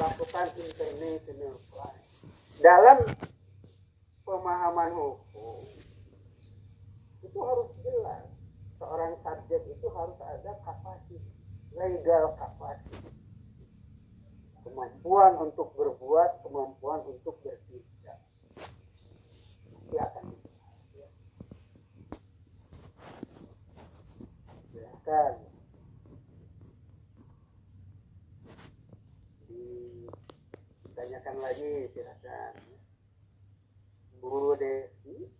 melakukan international flight. Dalam pemahaman hukum itu harus jelas. Seorang subjek itu harus ada kapasitas legal kapasitas kemampuan untuk berbuat kemampuan untuk bertindak. Akan silakan ditanyakan lagi silakan. Bu Desi.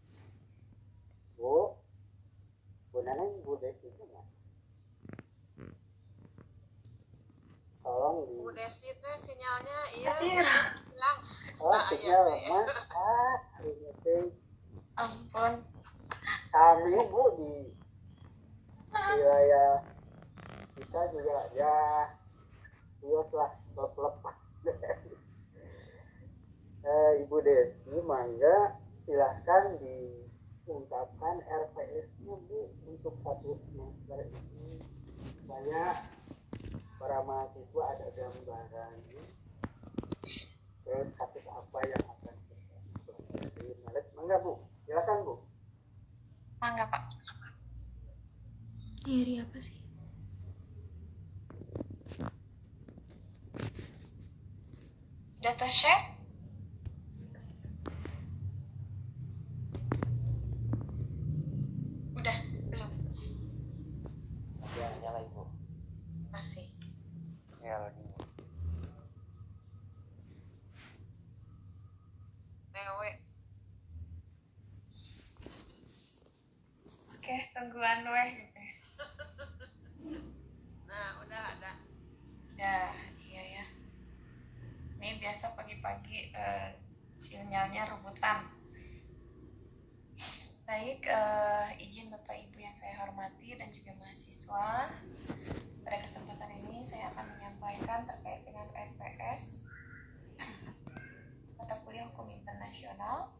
Bu. Bu Neneng Bu Desi itu nggak? Tolong di Bu Desi teh sinyalnya iya Iya. hilang oh Ah, sinyal iya, iya. mas. Ah ini ampun. Kami bu di wilayah kita juga ya bios lah klub eh, Ibu Desi mangga silahkan diungkapkan RPS-nya Bu untuk satu semester ini. Banyak para mahasiswa ada gambarannya. Terus kasus apa yang akan kita pelajari Maret mangga Bu silakan Bu. Mangga pak. Nyari apa sih? data share udah belum. Ya nyala Ibu masih. Ya lagi. Dewe oke tungguan weh nah udah ada. Ya iya ya. Ini biasa pagi-pagi eh, sinyalnya rebutan baik eh, izin bapak ibu yang saya hormati dan juga mahasiswa pada kesempatan ini saya akan menyampaikan terkait dengan RPS mata kuliah hukum internasional.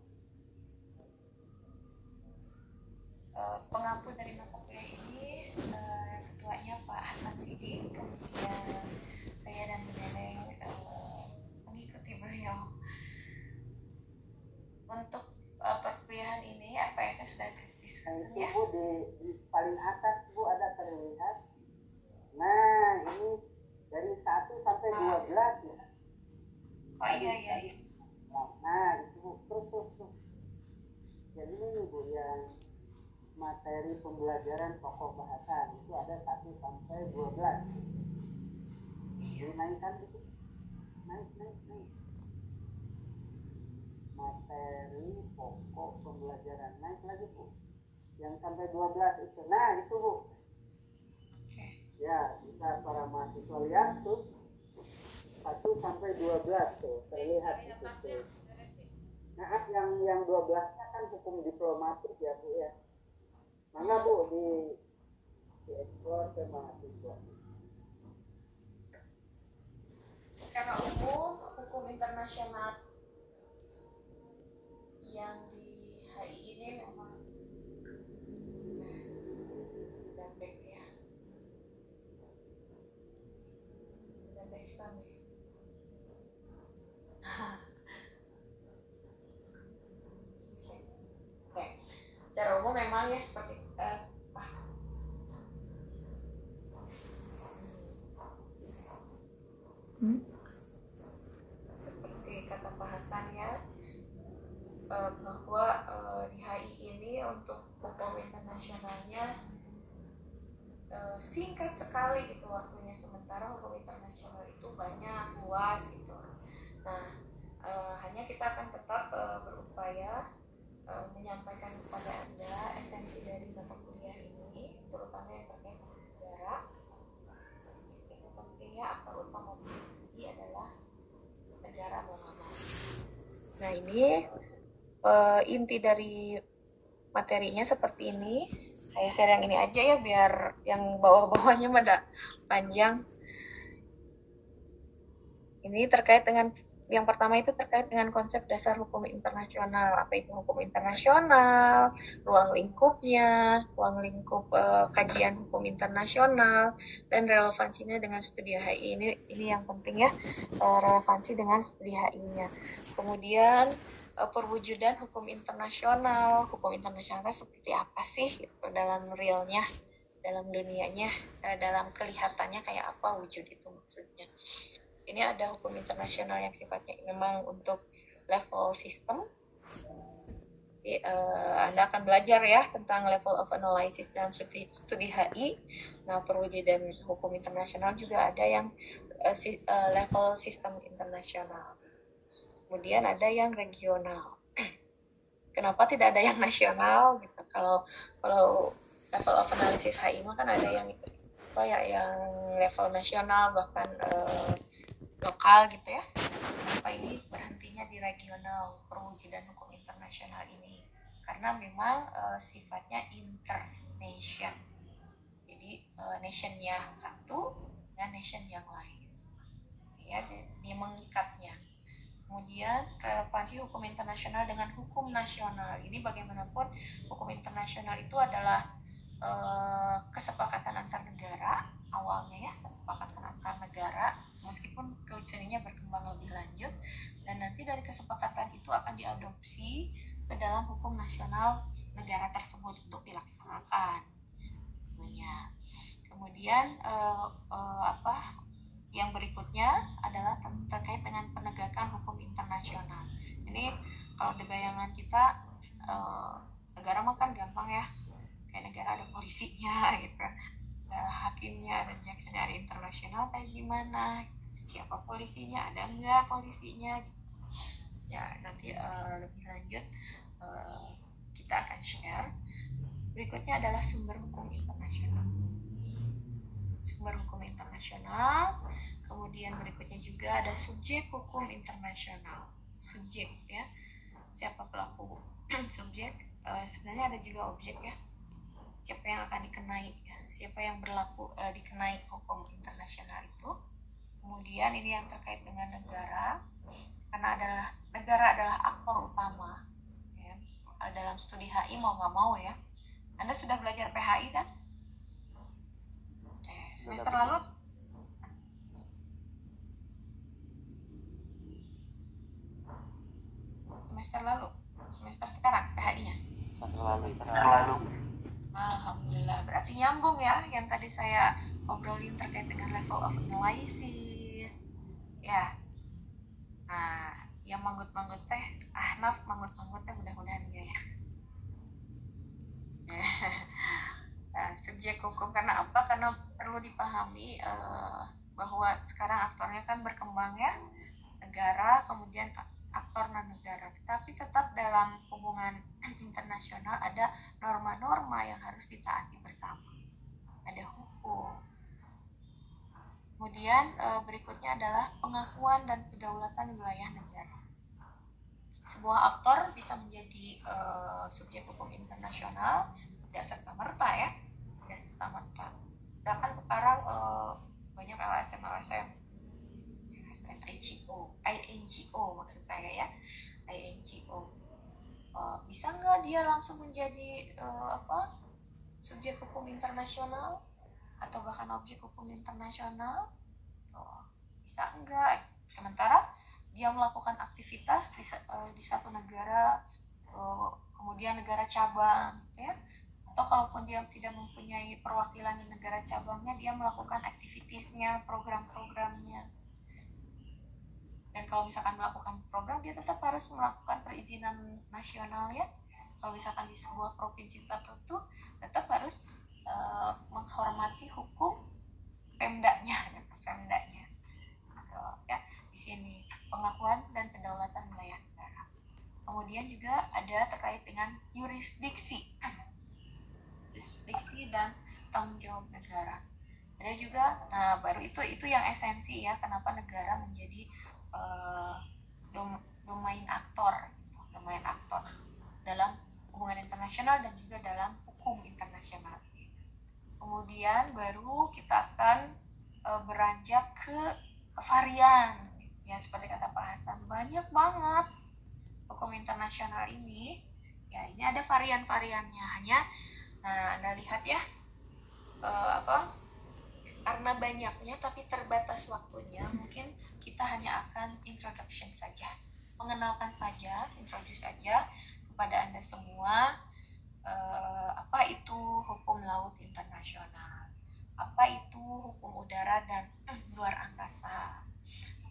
Eh, pengampu dari mata kuliah ini eh, ketuanya Pak Hasan Sidik kemudian saya dan Bu Neneng eh, mengikuti beliau untuk eh, perkuliahan ini RPS-nya sudah Nah, itu ya Bu di, di paling atas Bu ada terlihat. Nah, ini dari 1 sampai Ah. 12 ya. oh iya iya iya Nah, itu Bu. Terus, terus, terus. Jadi ini Bu yang materi pembelajaran pokok bahasa itu ada 1 sampai 12. Dinaikkan itu. Naik, naik, naik. Materi pokok pembelajaran. Naik lagi Bu. Yang sampai 12 itu. Nah, itu Bu. Ya, bisa para mahasiswa lihat tuh. 1 sampai 12 tuh, terlihat dari itu atasnya tuh. dari si Nah, yang yang 12-nya kan hukum diplomatik ya, Bu ya. Mana Bu di di ekspor ke mahasiswa. secara umum hukum internasional yang di HI ini memang udah baik ya udah baik sama ya Oke. secara umum memang ya seperti eh, ah, Hmm? seperti kata Pak Hasan ya eh, bahwa eh, di HI ini untuk hukum internasionalnya eh, singkat sekali gitu waktunya sementara internasional itu banyak luas gitu nah eh, hanya kita akan tetap eh, berupaya eh, menyampaikan kepada anda esensi dari mata kuliah ini terutama yang terkait negara itu pentingnya akar utama ini adalah negara mau. Nah ini eh, inti dari materinya seperti ini. Saya share yang ini aja ya biar yang bawah-bawahnya pada panjang. Ini terkait dengan yang pertama itu terkait dengan konsep dasar hukum internasional. Apa itu hukum internasional, ruang lingkupnya, ruang lingkup uh, kajian hukum internasional, dan relevansinya dengan studi HI. Ini ini yang penting ya, uh, relevansi dengan studi HI-nya. Kemudian uh, perwujudan hukum internasional. Hukum internasional seperti apa sih gitu, dalam realnya, dalam dunianya, dalam kelihatannya kayak apa wujud itu maksudnya ini ada hukum internasional yang sifatnya memang untuk level sistem Jadi, uh, Anda akan belajar ya tentang level of analysis dan studi, studi HI. Nah, perwujudan hukum internasional juga ada yang uh, si, uh, level sistem internasional. Kemudian ada yang regional. Kenapa tidak ada yang nasional? Gitu. Kalau kalau level of analysis HI mah kan ada yang apa ya yang level nasional bahkan uh, lokal gitu ya. Kenapa ini berhentinya di regional perwujudan hukum internasional ini? Karena memang uh, sifatnya internation. Jadi uh, nationnya satu dengan nation yang lain. Ya dia mengikatnya. Kemudian relevansi hukum internasional dengan hukum nasional. Ini bagaimanapun hukum internasional itu adalah uh, kesepakatan antar negara awalnya ya kesepakatan antar negara meskipun seninya berkembang lebih lanjut dan nanti dari kesepakatan itu akan diadopsi ke dalam hukum nasional negara tersebut untuk dilaksanakan. Tentunya kemudian uh, uh, apa yang berikutnya adalah terkait dengan penegakan hukum internasional. Ini kalau di bayangan kita uh, negara mah kan gampang ya kayak negara ada polisinya gitu ada hakimnya dan jaksanya ada internasional kayak gimana? Siapa polisinya? Ada enggak polisinya? Ya nanti uh, lebih lanjut uh, kita akan share. Berikutnya adalah sumber hukum internasional. Sumber hukum internasional. Kemudian berikutnya juga ada subjek hukum internasional. Subjek ya. Siapa pelaku subjek? Uh, sebenarnya ada juga objek ya siapa yang akan dikenai ya. Siapa yang berlaku uh, dikenai hukum internasional itu. Kemudian ini yang terkait dengan negara karena adalah negara adalah aktor utama ya, dalam studi HI mau nggak mau ya. Anda sudah belajar PHI kan? Eh, semester lalu? Semester lalu? Semester sekarang PHI-nya semester lalu. Semester lalu Alhamdulillah, berarti nyambung ya yang tadi saya obrolin terkait dengan level of analysis. Ya, nah yang manggut-manggut teh, ahnaf manggut-manggut teh mudah-mudahan enggak ya. nah, subjek hukum karena apa? Karena perlu dipahami uh, bahwa sekarang aktornya kan berkembang ya, negara, kemudian aktor non negara, tetapi tetap dalam hubungan internasional ada norma-norma yang harus ditaati bersama. Ada hukum. Kemudian e, berikutnya adalah pengakuan dan kedaulatan wilayah negara. Sebuah aktor bisa menjadi e, subjek hukum internasional tidak serta merta ya, tidak serta merta. Bahkan sekarang e, banyak LSM LSM INGO, INGO maksud saya ya, INGO. Uh, bisa nggak dia langsung menjadi uh, apa subjek hukum internasional atau bahkan objek hukum internasional? Oh, bisa enggak? Sementara dia melakukan aktivitas di, uh, di satu negara, uh, kemudian negara cabang, ya, atau kalaupun dia tidak mempunyai perwakilan di negara cabangnya, dia melakukan aktivitasnya, program-programnya dan kalau misalkan melakukan program dia tetap harus melakukan perizinan nasional ya. Kalau misalkan di sebuah provinsi tertentu tetap harus uh, menghormati hukum pemdanya pemdanya. Ya di sini pengakuan dan kedaulatan wilayah negara. Kemudian juga ada terkait dengan yurisdiksi. Yurisdiksi dan tanggung jawab negara. Ada juga nah baru itu itu yang esensi ya kenapa negara menjadi dom domain aktor domain aktor dalam hubungan internasional dan juga dalam hukum internasional. Kemudian baru kita akan uh, beranjak ke varian ya seperti kata Pak Hasan. Banyak banget hukum internasional ini. Ya ini ada varian-variannya. Hanya nah anda lihat ya eh, apa karena banyaknya tapi terbatas waktunya mungkin kita hanya akan introduction saja. Mengenalkan saja introduce saja kepada anda semua eh, apa itu hukum laut internasional? Apa itu hukum udara dan eh, luar angkasa?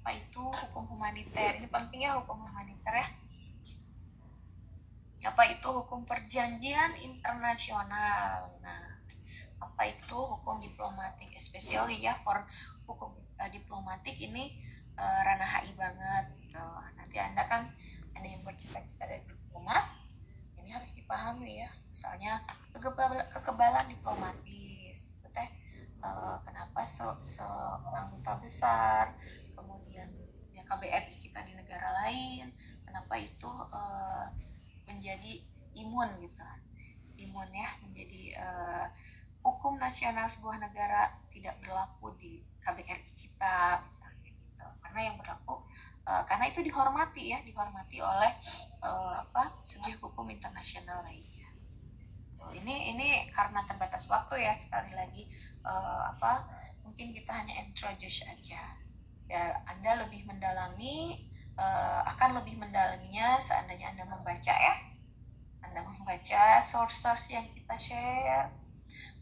Apa itu hukum humaniter? Ini pentingnya hukum humaniter ya. Apa itu hukum perjanjian internasional? Nah apa itu hukum diplomatik? Especially ya for hukum uh, diplomatik ini uh, ranah HI banget gitu. nanti anda kan ada yang bercita-cita dari diplomat ini harus dipahami ya. Misalnya kekebalan, kekebalan diplomatis. Gitu uh, kenapa se seorang duta besar kemudian ya KBRI kita di negara lain kenapa itu uh, menjadi imun gitu. Imun ya menjadi uh, hukum nasional sebuah negara tidak berlaku di KBRI kita misalnya gitu karena yang berlaku uh, karena itu dihormati ya dihormati oleh uh, apa subjek hukum internasional lainnya. Ini ini karena terbatas waktu ya sekali lagi uh, apa mungkin kita hanya introduce aja. Ya anda lebih mendalami uh, akan lebih mendalaminya seandainya anda membaca ya. Anda membaca source-source yang kita share,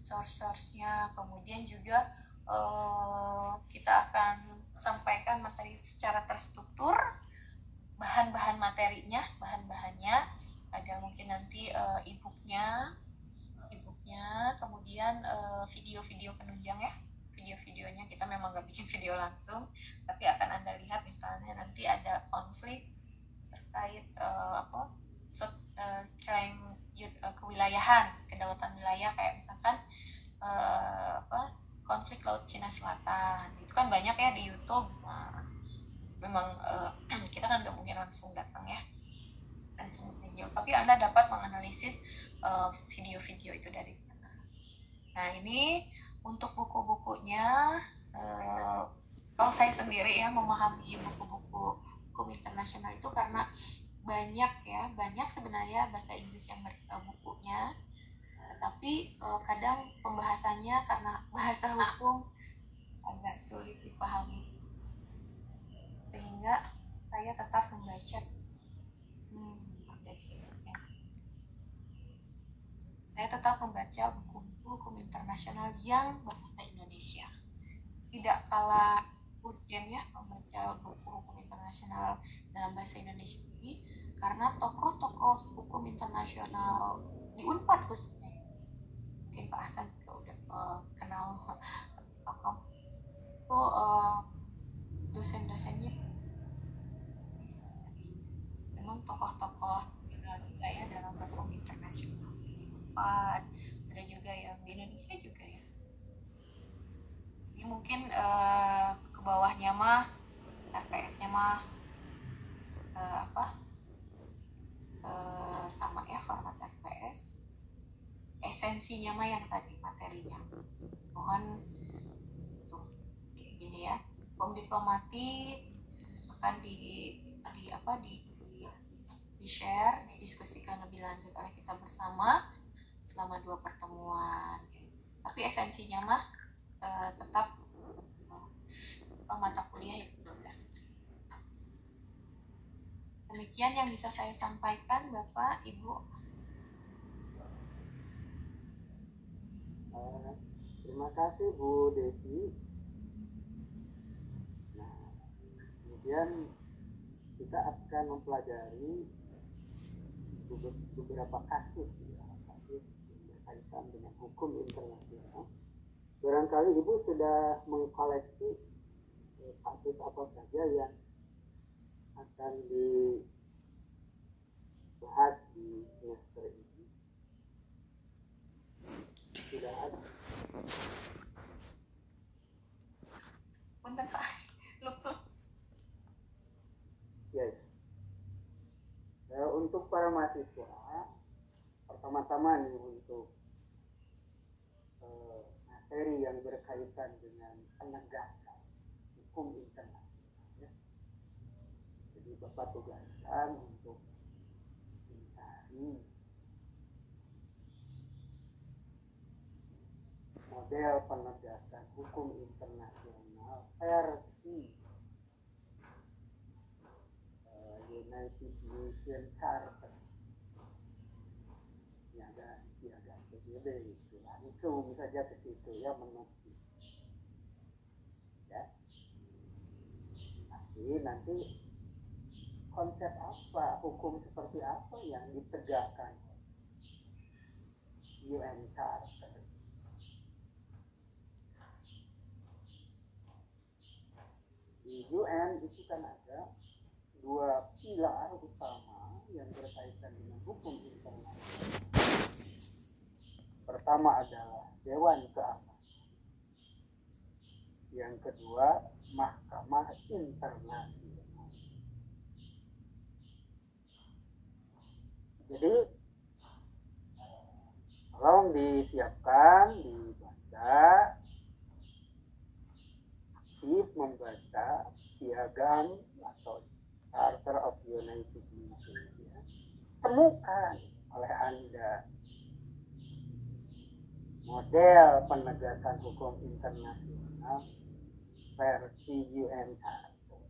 source-source-nya, kemudian juga uh, kita akan sampaikan materi secara terstruktur, bahan-bahan materinya, bahan-bahannya, ada mungkin nanti uh, e-booknya, e-booknya, kemudian uh, video-video penunjang ya, video-videonya kita memang nggak bikin video langsung, tapi akan anda lihat misalnya nanti ada konflik terkait uh, apa uh, crime uh, kewilayahan kedaulatan wilayah kayak misalkan uh, apa konflik laut Cina Selatan. Itu kan banyak ya di YouTube. Nah, memang uh, kita kan nggak mungkin langsung datang ya. Langsung video. Tapi anda dapat menganalisis video-video uh, itu dari mana. Nah ini untuk buku-bukunya uh, kalau saya sendiri ya memahami buku-buku hukum internasional itu karena banyak ya banyak sebenarnya bahasa Inggris yang uh, bukunya tapi uh, kadang pembahasannya karena bahasa hukum agak sulit dipahami. Sehingga saya tetap membaca. Hmm, ya. saya tetap membaca buku-buku hukum internasional yang bahasa Indonesia. Tidak kalah urgen ya membaca buku hukum internasional dalam bahasa Indonesia ini karena tokoh-tokoh hukum internasional di Unpad khususnya mungkin Pak Hasan juga udah uh, kenal tokoh itu uh, dosen-dosennya memang tokoh-tokoh juga ya dalam hukum internasional. Unpad ada juga yang di Indonesia juga ya. Ini mungkin uh, ke bawahnya mah RPS-nya mah uh, apa uh, sama ya format RPS esensinya mah yang tadi materinya. Mohon tuh ini ya. Hukum diplomatik akan di di apa di di, share didiskusikan lebih lanjut oleh kita bersama selama dua pertemuan. Tapi esensinya mah uh, tetap uh, mata kuliah yang 12 Demikian yang bisa saya sampaikan, Bapak, Ibu. Uh, terima kasih, Bu Desi. Nah, kemudian kita akan mempelajari beberapa kasus ya, kasus berkaitan dengan hukum internasional. Barangkali Ibu sudah mengkoleksi eh, kasus apa saja yang akan dibahas di semester ini tidak ada lupa. yes nah, untuk para mahasiswa pertama-tama nih untuk uh, materi yang berkaitan dengan penegakan hukum internasional bapak tugaskan untuk mencari model penegakan hukum internasional versi uh, United Nations Charter. Yang ada PBB itu langsung saja ke situ ya mengerti ya. Tapi nanti konsep apa hukum seperti apa yang ditegakkan? UN Charter di UN itu kan ada dua pilar utama yang berkaitan dengan hukum internasional. Pertama adalah Dewan Keamanan. Yang kedua, Mahkamah Internasional. Jadi, tolong disiapkan, dibaca, aktif membaca piagam atau Charter of United Nations ya. temukan oleh anda model penegakan hukum internasional versi UN Charter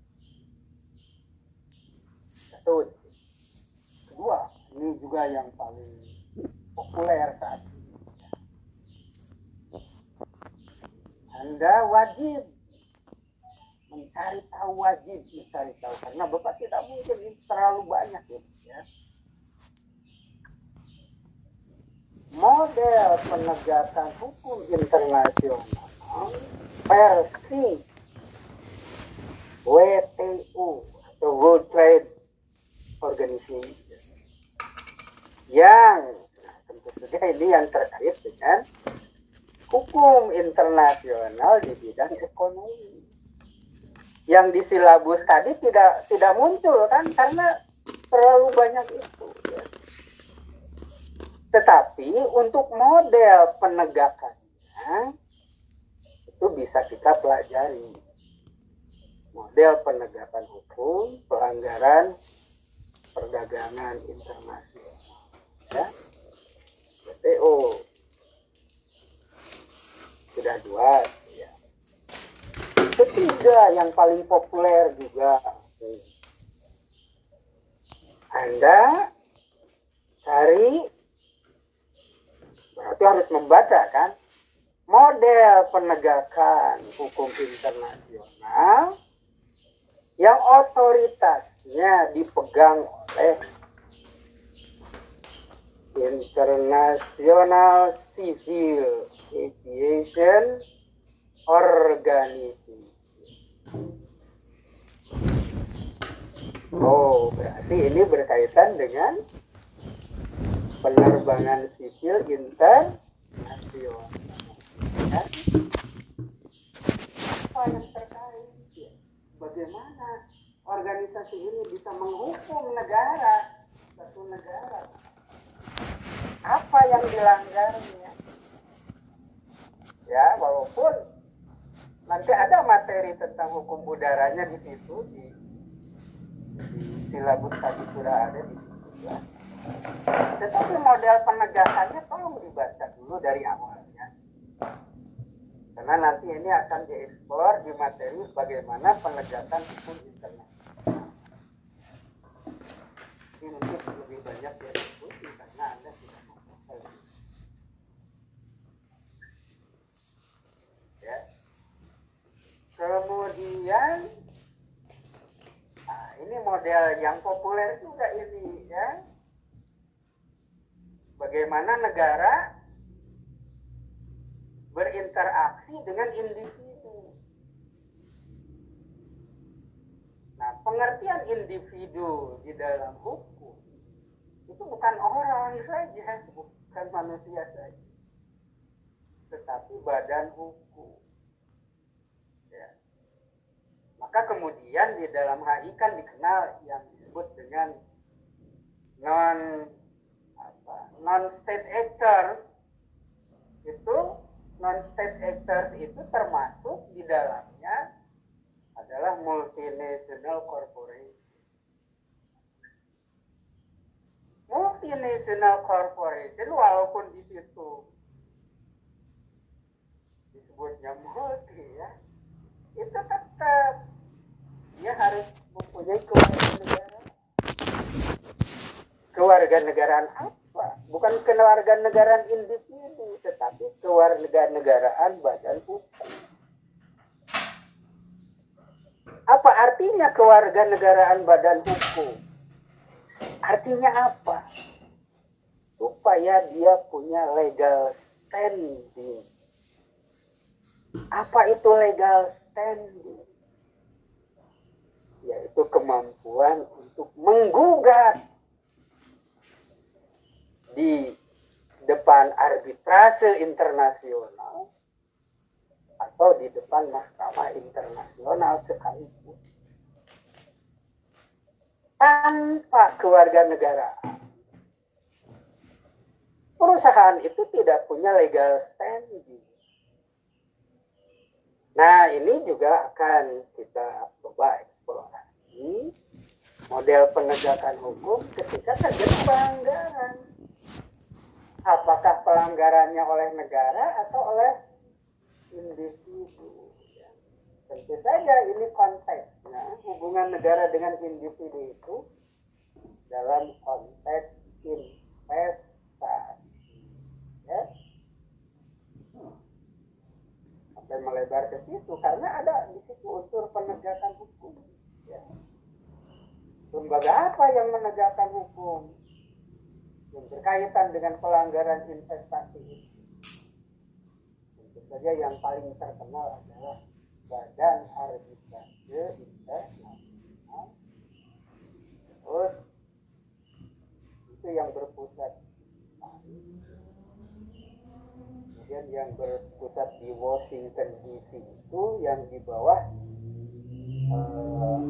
satu kedua ini juga yang paling populer saat ini anda wajib mencari tahu wajib mencari tahu. Karena bapak tidak mungkin ini terlalu banyak gitu ya. Model penegakan hukum internasional versi WTO atau World Trade Organization yang nah, tentu saja ini yang terkait dengan hukum internasional di bidang ekonomi yang di silabus tadi tidak tidak muncul kan karena terlalu banyak itu. Tetapi untuk model penegakannya itu bisa kita pelajari. Model penegakan hukum pelanggaran perdagangan internasional ya. WTO sudah dua ketiga yang paling populer juga. Anda cari berarti harus membaca kan? Model penegakan hukum internasional yang otoritasnya dipegang oleh International Civil Aviation Organization. Oh, berarti ini berkaitan dengan penerbangan sipil internasional. Ya. Yang terkait? Bagaimana organisasi ini bisa menghukum negara, satu negara? Apa yang dilanggarnya? Ya, walaupun nanti ada materi tentang hukum udaranya di situ di, di silabus tadi sudah ada di situ ya. Tetapi model penegakannya tolong dibaca dulu dari awalnya. Karena nanti ini akan dieksplor di materi bagaimana penegakan hukum internasional. Ini mungkin lebih banyak ya diskusi karena Anda tidak memahami. Ya. Kemudian nah, ini model yang populer juga ini ya. Bagaimana negara berinteraksi dengan individu. Nah, pengertian individu di dalam hukum itu bukan orang saja, bukan manusia saja, tetapi badan hukum. Maka kemudian di dalam HI kan dikenal yang disebut dengan non apa non state actors. Itu non state actors itu termasuk di dalamnya adalah multinational corporation. Multinational corporation walaupun di situ disebutnya multi ya itu tetap dia harus mempunyai kewarganegaraan. Kewarganegaraan apa? Bukan kewarganegaraan individu tetapi kewarganegaraan badan hukum. Apa artinya kewarganegaraan badan hukum? Artinya apa? Supaya dia punya legal standing apa itu legal standing yaitu kemampuan untuk menggugat di depan arbitrase internasional atau di depan mahkamah internasional sekalipun tanpa kewarganegaraan perusahaan itu tidak punya legal standing Nah, ini juga akan kita coba eksplorasi model penegakan hukum ketika terjadi pelanggaran. Apakah pelanggarannya oleh negara atau oleh individu? Tentu saja ini konteksnya hubungan negara dengan individu itu dalam konteks investasi. Ya dan melebar ke situ karena ada di situ unsur penegakan hukum. Ya. Lembaga apa yang menegakkan hukum yang berkaitan dengan pelanggaran investasi Tentu saja yang paling terkenal adalah Badan Arbitrase Internasional. Terus itu yang berpusat kemudian yang berpusat di Washington DC itu yang di bawah uh,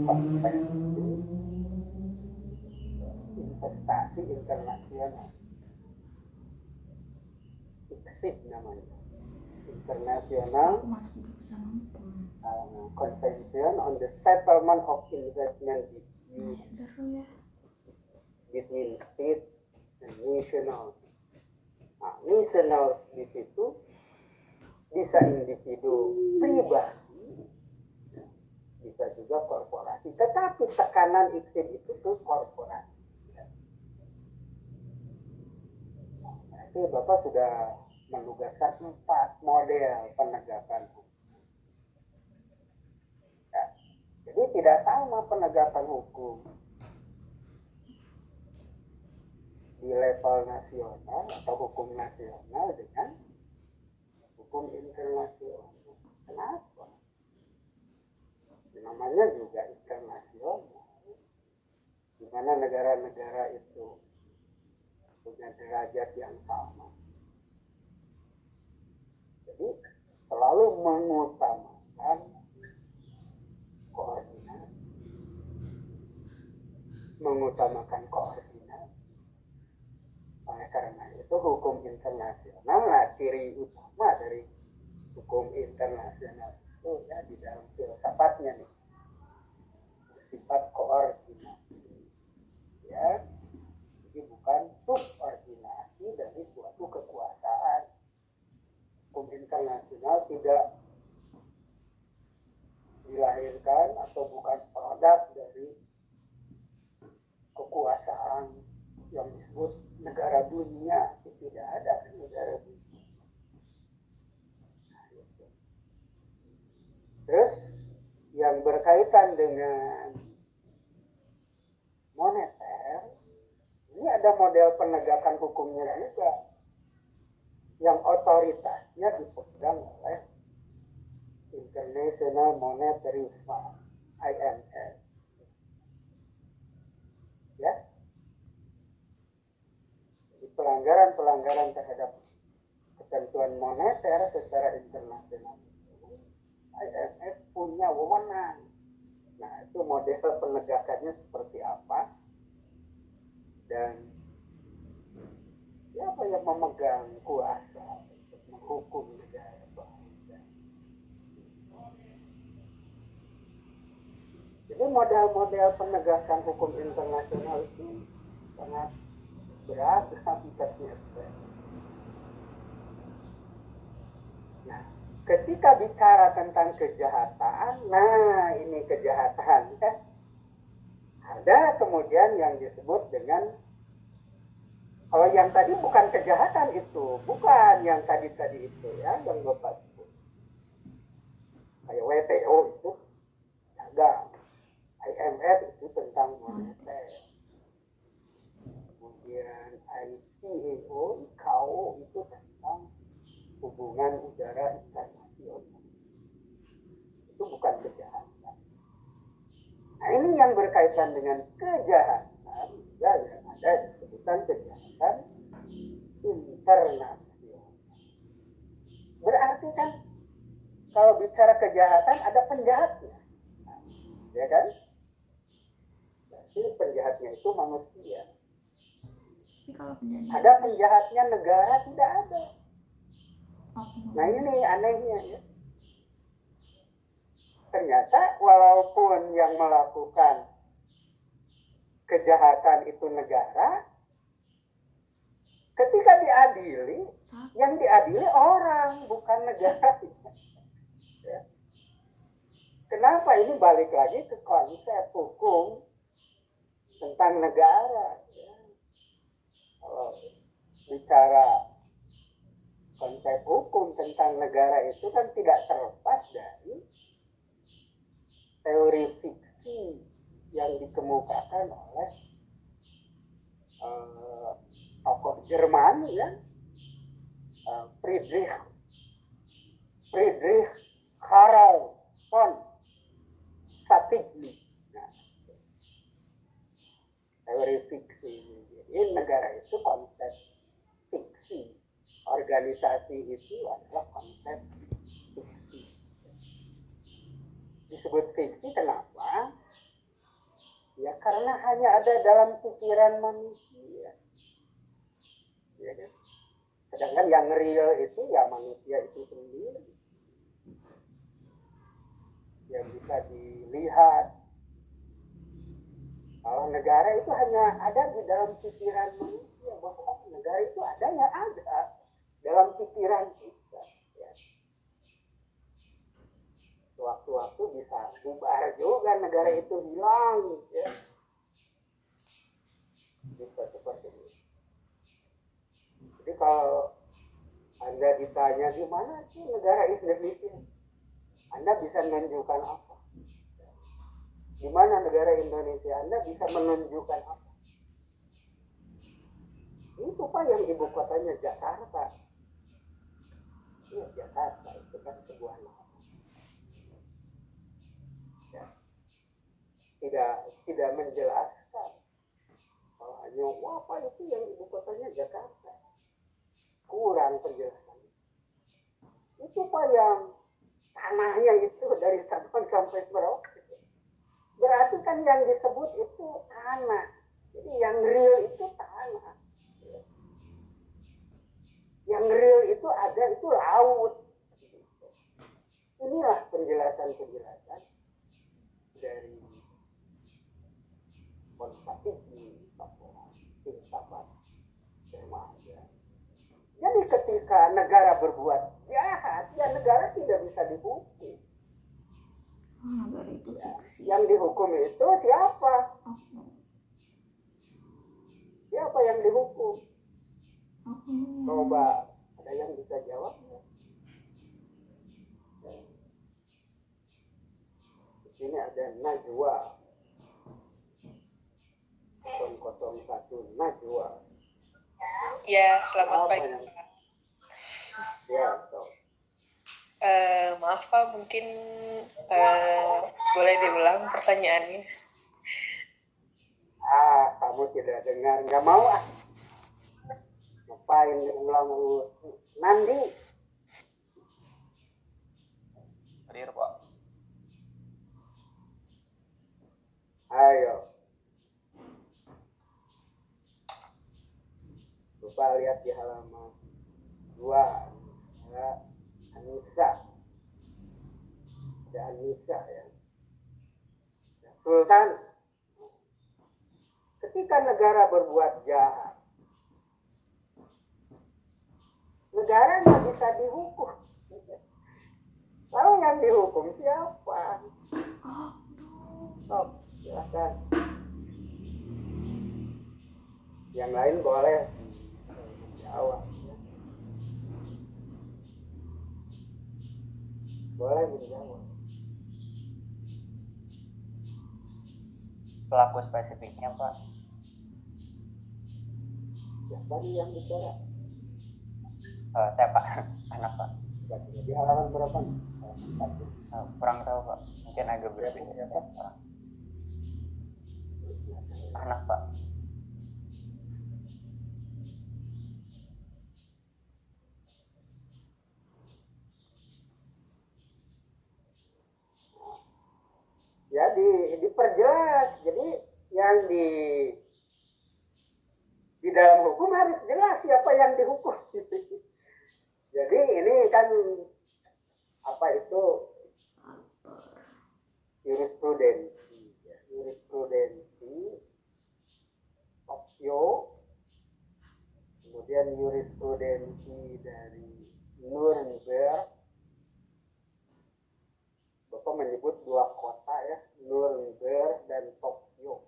investasi internasional. ICSID namanya. International uh, Convention on the Settlement of Investment Disputes between states and nationals Nah, nationals di situ bisa individu pribadi, bisa juga korporasi. Tetapi tekanan iklim itu tuh korporasi. Nah, Bapak sudah menugaskan empat model penegakan hukum. Ya, jadi tidak sama penegakan hukum di level nasional atau hukum nasional dengan hukum internasional. Kenapa? Namanya juga internasional. Di mana negara-negara itu punya derajat yang sama. Jadi selalu mengutamakan koordinasi. Mengutamakan koordinasi oleh karena itu hukum internasional, nah ciri utama dari hukum internasional itu ya di dalam filsafatnya nih bersifat koordinasi, ya. Jadi bukan subordinasi dari suatu kekuasaan. Hukum internasional tidak dilahirkan atau bukan produk dari kekuasaan yang disebut negara dunia tidak ada negara dunia. Terus yang berkaitan dengan moneter, ini ada model penegakan hukumnya juga yang otoritasnya dipegang oleh International Monetary Fund IMF. Ya, pelanggaran-pelanggaran terhadap ketentuan moneter secara internasional IMF punya wewenang. Nah, itu model penegakannya seperti apa? Dan siapa yang memegang kuasa untuk menghukum negara? Jadi model-model penegakan hukum internasional itu sangat beragam ternyata. Nah, ketika bicara tentang kejahatan, nah ini kejahatan kan ada kemudian yang disebut dengan kalau yang tadi bukan kejahatan itu, bukan yang tadi-tadi itu ya, yang Bapak sebut. Kayak WTO itu dagang. IMF itu tentang moneter. Kemudian ICAO, ICAO itu tentang hubungan udara internasional. Itu bukan kejahatan. Nah ini yang berkaitan dengan kejahatan, ya, yang ada disebutkan kejahatan internasional. Berarti kan kalau bicara kejahatan ada penjahatnya, ya kan? Berarti penjahatnya itu manusia. Tapi kalau penjahat Ada penjahatnya negara tidak ada. oh, Nah ini anehnya ya. Ternyata walaupun yang melakukan kejahatan itu negara, ketika diadili, salah yang diadili orang bukan negara. Ya. Kenapa ini balik lagi ke konsep hukum tentang negara? Kalau bicara konsep hukum tentang negara itu kan tidak terlepas dari teori fiksi yang dikemukakan oleh eh, tokoh Jerman ya eh, Friedrich Friedrich Karl von Satigny. Nah, teori fiksi ini negara itu konsep fiksi. Organisasi itu adalah konsep fiksi. Disebut fiksi kenapa? Ya karena hanya ada dalam pikiran manusia. Ya kan? sedangkan yang real itu ya manusia itu sendiri. Yang bisa dilihat kalau negara itu hanya ada di dalam pikiran manusia bahwa negara itu ada ya ada dalam pikiran kita ya. Waktu-waktu bisa bubar juga negara itu hilang ya. Bisa seperti itu. Jadi kalau anda ditanya di mana sih negara Indonesia, Anda bisa menunjukkan apa? Di mana negara Indonesia? Anda bisa menunjukkan apa? Itu Pak yang ibu kotanya Jakarta. Iya Jakarta itu kan sebuah nama. Ya. Tidak tidak menjelaskan. Kalau hanya apa itu yang ibu kotanya Jakarta. Kurang penjelasan. Itu Pak yang tanahnya itu dari Sabang sampai Merauke. Berarti kan yang disebut itu tanah. Jadi yang real itu tanah. Yang real itu ada itu laut. Inilah penjelasan-penjelasan dari. Jadi ketika negara berbuat jahat, ya negara tidak bisa dihukum. Negara itu fiksi Yang dihukum itu siapa? oh, Siapa yang dihukum? oh, Coba ada yang bisa jawab? Di sini ada Najwa. 001 Najwa. Ya, selamat Apa pagi. yang- Ya, so. Eh, maaf Pak, mungkin eh, boleh diulang pertanyaannya. Ah, kamu tidak dengar, nggak mau ah. Ngapain diulang Nandi? Hadir, Pak. Ayo. Coba lihat di halaman dua. Ada Anissa. Ada Anissa ya. Ada Sultan. Ketika negara berbuat jahat, negara nggak bisa dihukum tahu yang dihukum siapa Oh, Sok, silakan yang lain boleh menjawab boleh menjawab Pelaku spesifiknya Pak. siapa nih yang bicara Eh, saya Pak, anak Pak. Berarti di halaman berapa. Eh, kurang tahu Pak. Mungkin agak berbeda ya Pak. Anak Pak. Ya di diperjelas. Jadi yang di di dalam hukum harus jelas siapa yang dihukum. Jadi ini kan apa itu? Jurisprudensi ya, jurisprudensi Tokyo. Kemudian jurisprudensi dari Nuremberg Bapak menyebut dua kota ya, Nuremberg dan Tokyo.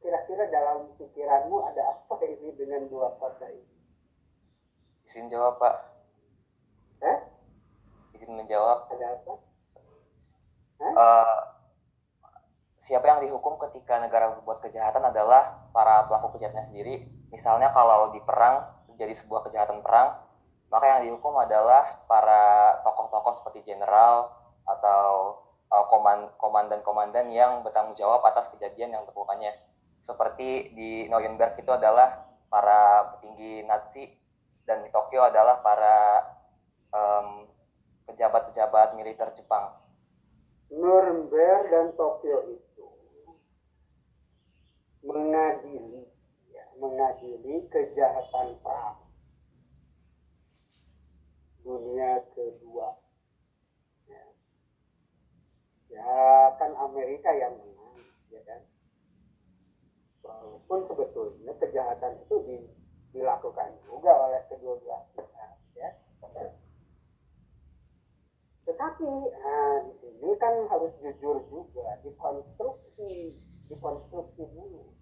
Kira-kira dalam pikiranmu ada apa ini dengan dua kota ini? Izin jawab Pak. Hah? Izin menjawab. Ada apa? Eh, siapa yang dihukum ketika negara berbuat kejahatan adalah para pelaku kejahatannya sendiri. Misalnya kalau di perang terjadi sebuah kejahatan perang, maka yang dihukum adalah para tokoh-tokoh seperti jenderal atau koman- komandan-komandan yang bertanggung jawab atas kejadian yang terbukannya. Seperti di Nuremberg itu adalah para petinggi Nazi dan di Tokyo adalah para em, pejabat-pejabat militer Jepang. Nuremberg dan Tokyo itu mengadili ya, mengadili kejahatan perang dunia kedua. Ya. kan Amerika yang menang, ya kan? Walaupun sebetulnya kejahatan itu di- dilakukan juga oleh kedua belah pihak, ya. Tetapi nah, di sini kan harus jujur juga, dikonstruksi, dikonstruksi dulu.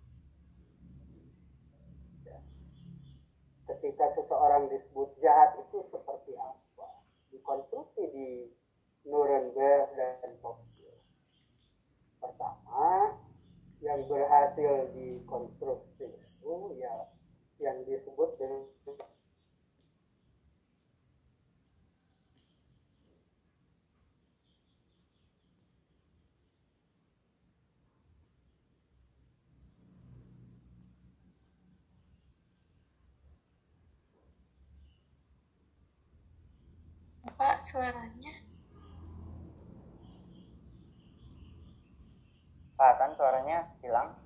Ya. Ketika seseorang disebut jahat itu seperti apa? Dikonstruksi di Nuremberg dan Tokyo. Pertama, yang berhasil dikonstruksi itu ya yang disebut dengan Pak, suaranya. Hasan suaranya hilang.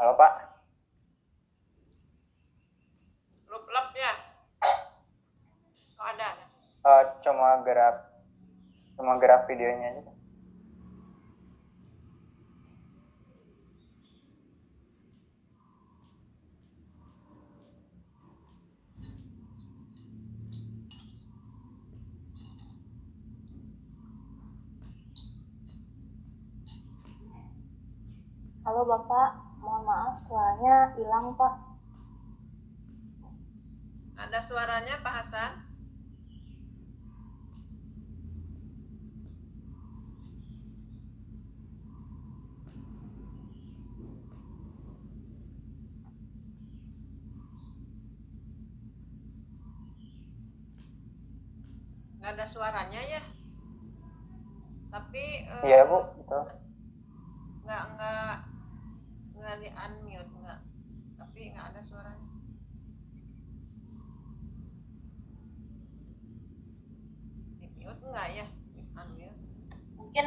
Halo Pak. Lup lep ya. Oh ada. Eh, cuma gerak cuma gerak videonya aja. Halo Bapak, mohon maaf suaranya hilang Pak. Ada suaranya Pak Hasan? Nggak ada suaranya ya? Tapi eh, Iya Bu, betul. nggak nggak nggak di unmute nggak tapi nggak ada suaranya di mute nggak ya di unmute Mungkin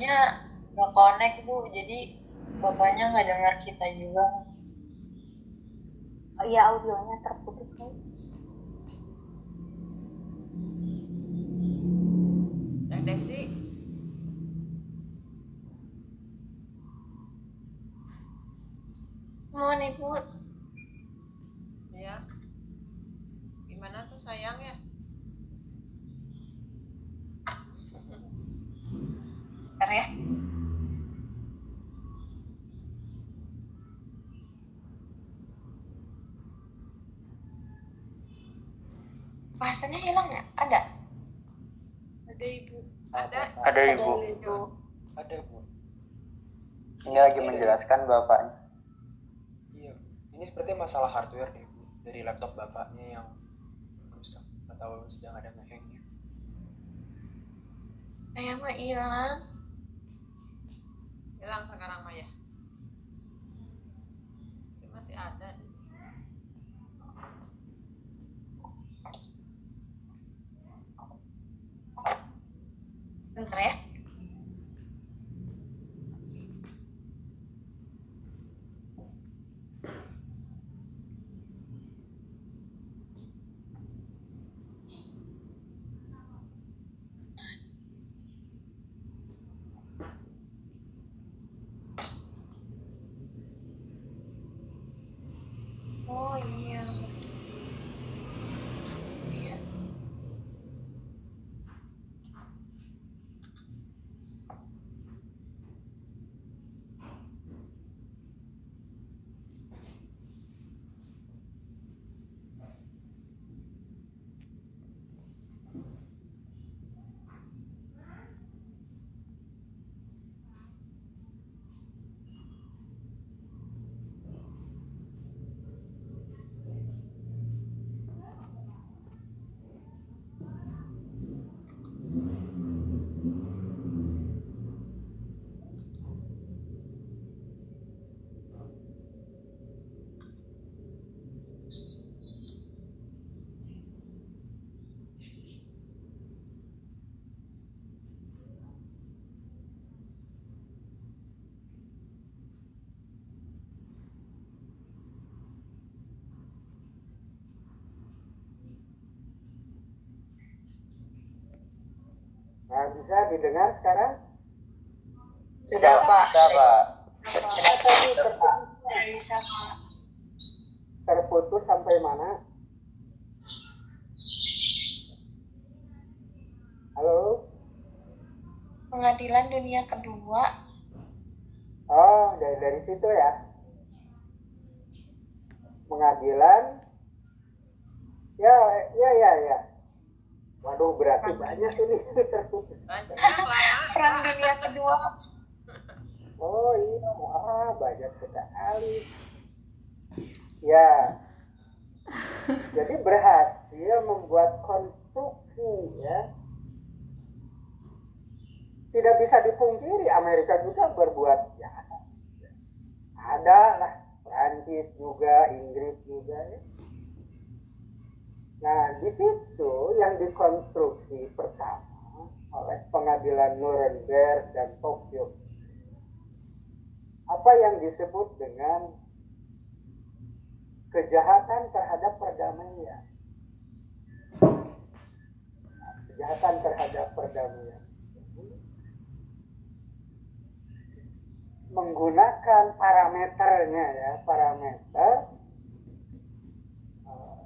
audionya nggak connect, Bu. Jadi bapaknya nggak dengar kita juga. Oh iya audionya terputus Pak. Teh Desi ibu ya gimana tuh sayang ya Bentar ya bahasanya hilang ya ada Ada ibu. ada Ada ibu. Ibu. Ada bu. Ini lagi menjelaskan bapaknya. Iya. Ini sepertinya masalah hardware deh bu. Dari laptop bapaknya yang rusak atau sedang ada ngehengnya. saya mah hilang hilang sekarang mah ya Nah, bisa didengar sekarang? Sudah, Pak. Sudah, Pak. Terputus sampai mana? Halo? Pengadilan dunia kedua. Oh, dari, dari situ ya? Pengadilan? Ya, ya, ya, ya. Banyak ini banyak Perang dunia kedua. Oh iya, wah banyak sekali. Ya, jadi berhasil membuat konstruksi ya. Tidak bisa dipungkiri Amerika juga berbuat jahat. Ada lah, Prancis juga, Inggris juga ya. Nah, di situ yang dikonstruksi pertama oleh pengadilan Nuremberg dan Tokyo apa yang disebut dengan kejahatan terhadap perdamaian. Nah, Kejahatan terhadap perdamaian. Menggunakan parameternya ya, parameter eh,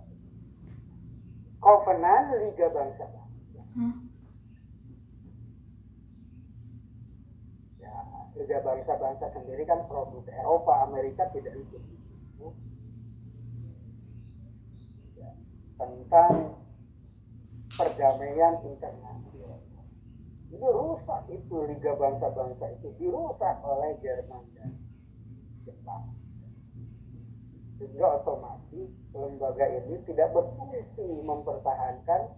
Covenant Liga Bangsa-Bangsa. Ya, Liga Bangsa-Bangsa sendiri kan produk Eropa, Amerika tidak ikut. Ya, tentang perdamaian internasional. Ini rusak itu Liga Bangsa-Bangsa itu dirusak oleh Jerman dan Jepang. Sehingga otomatis lembaga ini tidak berfungsi mempertahankan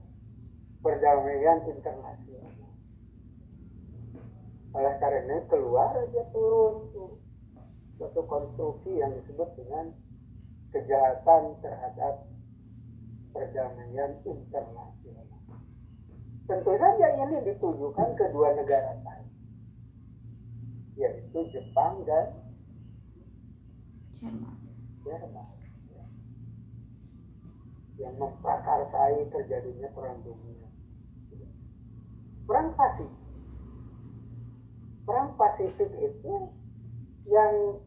perdamaian internasional. Oleh karena keluar aja turun tuh suatu konstruksi yang disebut dengan kejahatan terhadap perdamaian internasional. Tentu saja ini ditujukan ke dua negara lain, yaitu Jepang dan Jerman. Yang memprakarsai terjadinya perang dunia. Perang Pasifik. Perang Pasifik itu yang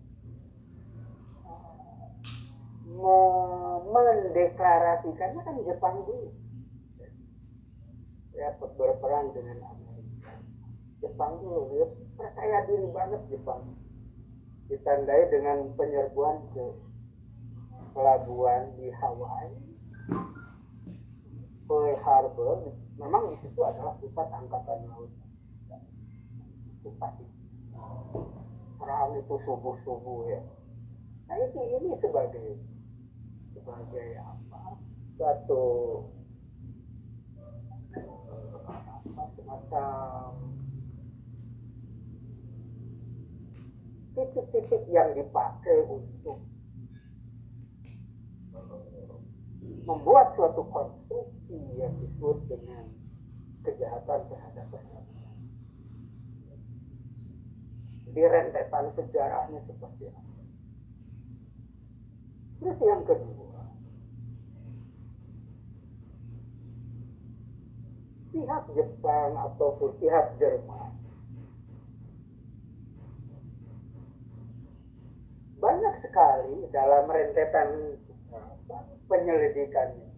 eh, mendeklarasikannya kan Jepang dulu. Ya berperang dengan Amerika. Jepang dulu ya percaya diri banget Jepang. Ditandai dengan penyerbuan ke pelabuhan di Hawaii Pearl Harbor memang di situ adalah pusat angkatan laut. Itu pasti. Serang itu subuh subuh ya. Nah ini ini sebagai sebagai apa? Satu apa semacam titik-titik yang dipakai untuk membuat suatu konstruksi yang disebut dengan kejahatan terhadap manusia. Di rentetan sejarahnya seperti apa. Terus yang kedua, pihak Jepang ataupun pihak Jerman banyak sekali dalam rentetan penyelidikannya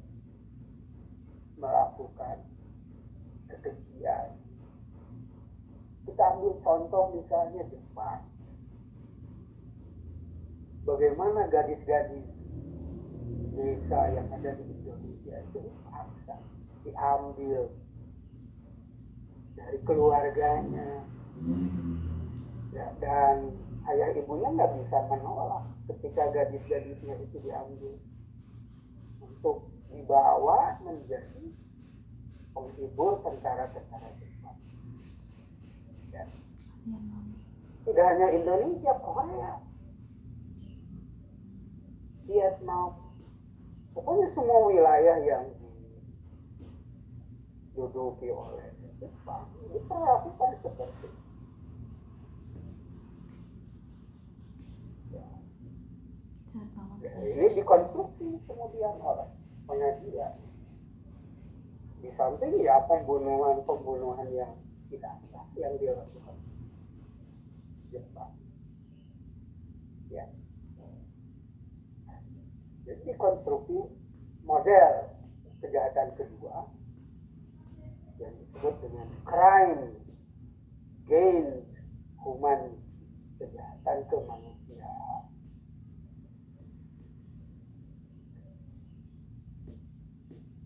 melakukan kekejian. Kita ambil contoh misalnya Jepang. Bagaimana gadis-gadis desa yang ada di Indonesia itu dipaksa, diambil dari keluarganya, ya, dan ayah ibunya nggak bisa menolak ketika gadis-gadisnya itu diambil untuk dibawa menjadi penghibur tentara-tentara Jepang. Ya. Tidak hanya Indonesia, Korea, Vietnam, pokoknya semua wilayah yang diduduki oleh Jepang diperlakukan seperti itu. Ini dikonstruksi kemudian oleh pengadilan. Di samping ya pembunuhan-pembunuhan yang tidak sah yang dilakukan Jepang. Ya. Jadi dikonstruksi model kejahatan kedua yang disebut dengan crime gain human kejahatan kemanusiaan.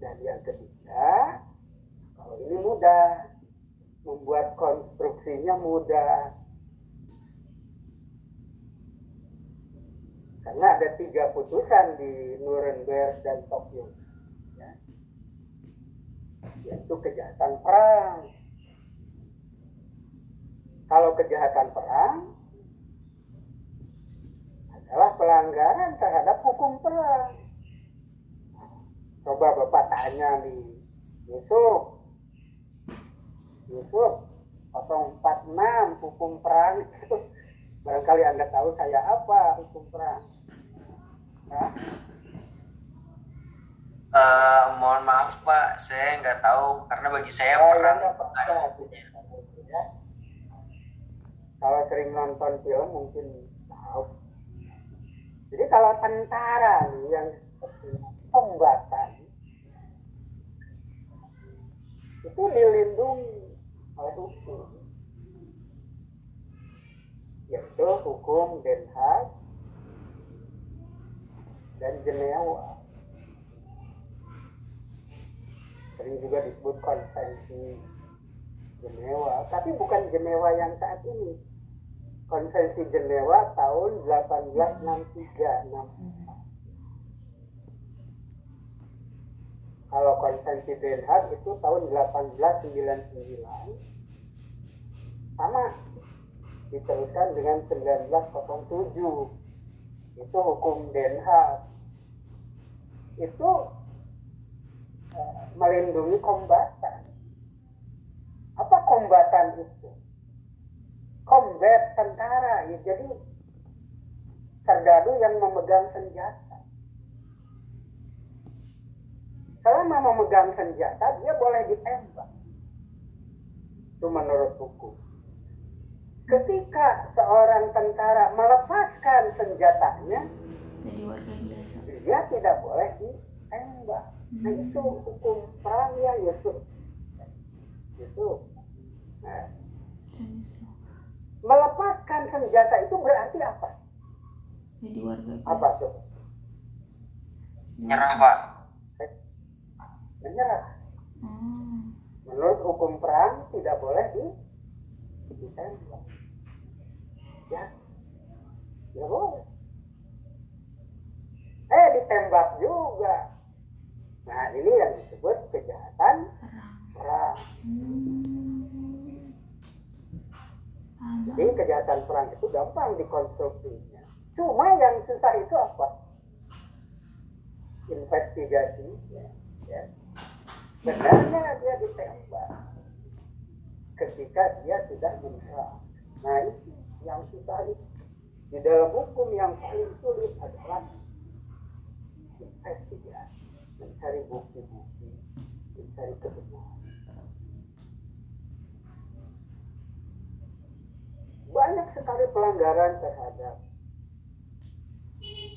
Dan yang ketiga, kalau ini mudah, membuat konstruksinya mudah. Karena ada tiga putusan di Nuremberg dan Tokyo. Ya. Yaitu kejahatan perang. Kalau kejahatan perang adalah pelanggaran terhadap hukum perang coba bapak tanya nih. Yusuf. Yusuf 046 hukum perang. Itu barangkali anda tahu saya apa hukum perang. Nah? Uh, mohon maaf pak. Saya nggak tahu karena bagi saya oh, perang ya, ya. kalau sering nonton film mungkin tahu. Jadi kalau tentara nih yang kombatan itu dilindungi oleh hukum. Yaitu hukum Den Haag dan Jenewa. Sering juga disebut konvensi Jenewa tapi bukan Jenewa yang saat ini. Konvensi Jenewa tahun 1863 kalau konvensi Haag itu tahun 1899 sama. Diteruskan dengan 1907 itu hukum Den Haag itu uh, melindungi kombatan. Apa kombatan itu? Combat tentara. Ya jadi serdadu yang memegang senjata selama memegang senjata dia boleh ditembak. Itu menurut hukum. Ketika seorang tentara melepaskan senjatanya jadi warga biasa. dia tidak boleh ditembak. Nah itu hukum perang ya Yusuf Yusuf nah, melepaskan senjata itu berarti apa? Jadi warga apa tuh? Nyerah, Pak. Menyerah. Hmm. menurut hukum perang tidak boleh di ditembak. Ya. Ya boleh. Eh ditembak juga. Nah ini yang disebut kejahatan perang. Hmm. Jadi kejahatan perang itu gampang dikonstruksinya. Cuma yang susah itu apa? Investigasi ya, ya. Benarnya dia ditembak ketika dia sudah menyerah nah itu yang susah itu di dalam hukum yang paling sulit adalah investigasi. Mencari bukti-bukti. Mencari kebenaran. Banyak sekali pelanggaran terhadap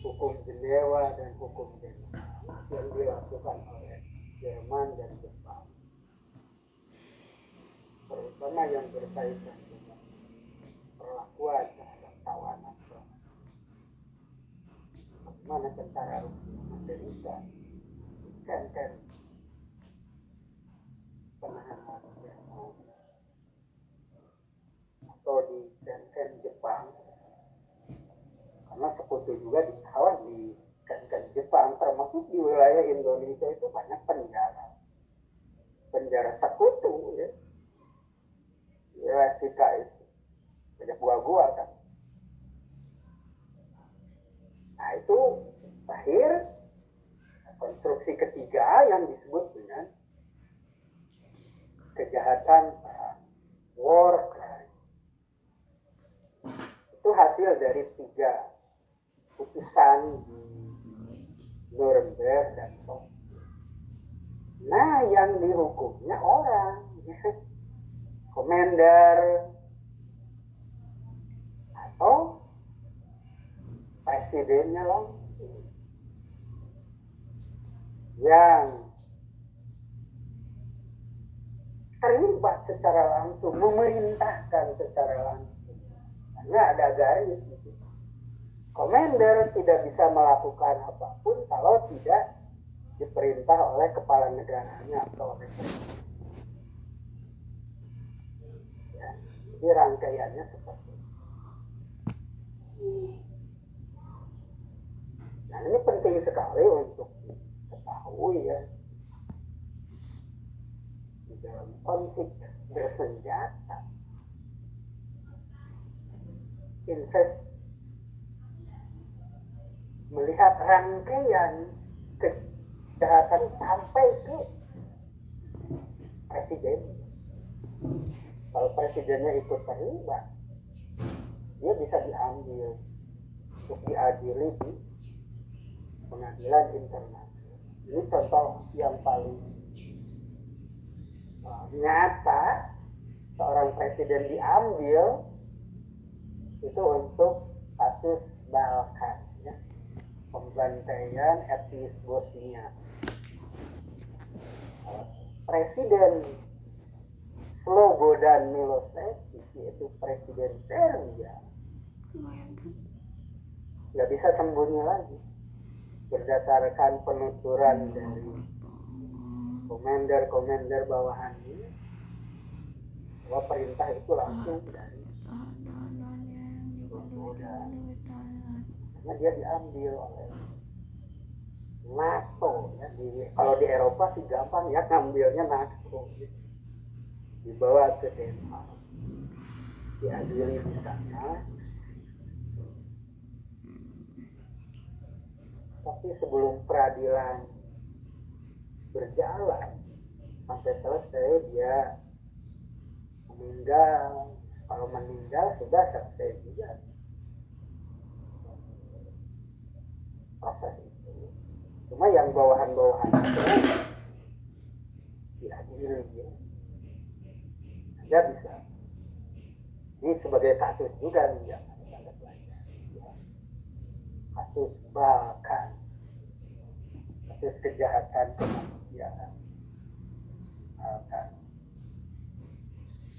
hukum Jenewa dan hukum Jenewa yang dilakukan oleh Jerman dan Jepang. Terutama yang berkaitan dengan perlakuan terhadap tawanan bagaimana tentara Rusia Amerika kan? Kan penahanan Jerman. Atau di kan Jepang. Karena sekutu juga ditawan di kan Jepang termasuk di wilayah Indonesia itu banyak penjara. Penjara sekutu ya. Wilayah kita itu. Banyak gua-gua kan. Nah itu akhir konstruksi ketiga yang disebut dengan kejahatan perang war crime. Itu hasil dari tiga putusan di Nuremberg dan Tokyo. Nah, yang dihukumnya orang, komander atau presidennya langsung yang terlibat secara langsung, memerintahkan secara langsung. Karena ada garis. Komander tidak bisa melakukan apa pun kalau tidak diperintah oleh kepala negaranya atau oleh. Ya, jadi rangkaiannya seperti itu. Nah ini penting sekali untuk diketahui ya di dalam konflik bersenjata invest melihat rangkaian kejahatan sampai ke presiden. Kalau presidennya ikut terlibat dia bisa diambil untuk diadili di pengadilan internasional. Ini contoh yang paling uh, nyata. Seorang presiden diambil itu untuk kasus Balkan. Pembantaian etnis Bosnia. Presiden Slobodan Milosevic yaitu Presiden Serbia nggak bisa sembunyi lagi. Berdasarkan penuturan dari komander-komander bawahannya bahwa perintah itu langsung dari Slobodan karena dia diambil oleh NATO ya. Di, kalau di Eropa sih gampang ya ngambilnya NATO. Dibawa ke Denmark. Diadili di sana. Tapi sebelum peradilan berjalan sampai selesai dia meninggal. Kalau meninggal sudah selesai juga proses itu cuma yang bawahan-bawahan itu diadili ya anda bisa. Ini sebagai kasus juga nih ya. kasus Balkan kasus kejahatan kemanusiaan. Misalkan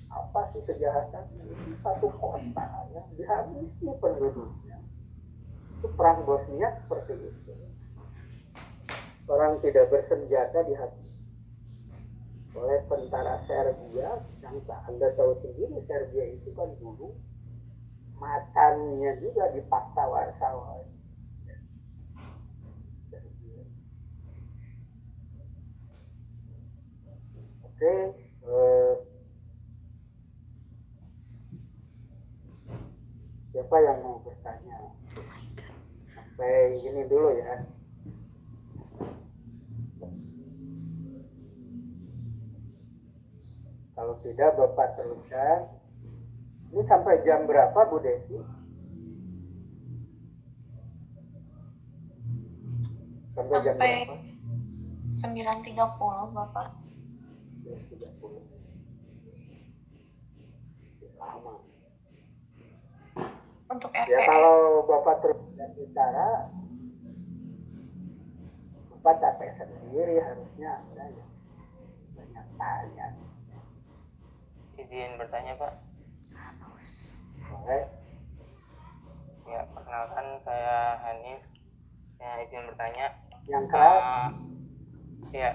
apa sih kejahatan? Satu kota yang dihabisi penduduknya itu perang Bosnia seperti itu orang tidak bersenjata dihabisi oleh tentara Serbia yang tak anda tahu sendiri Serbia itu kan dulu macannya juga dipaksa Warsawa Oke, eh, siapa yang mau? Sampai ini dulu ya. Kalau tidak, Bapak teruskan. Ini sampai jam berapa, Bu Desi? Sampai jam Sampai- berapa? 9.30 Bapak. Jam 30. Lama. Untuk Ya RPS kalau Bapak terus bicara, Bapak capek sendiri harusnya Anda ya. Banyak tanya. izin bertanya pak. Boleh? ya perkenalkan saya Hanif. Saya izin bertanya. Yang keras, Eh, ya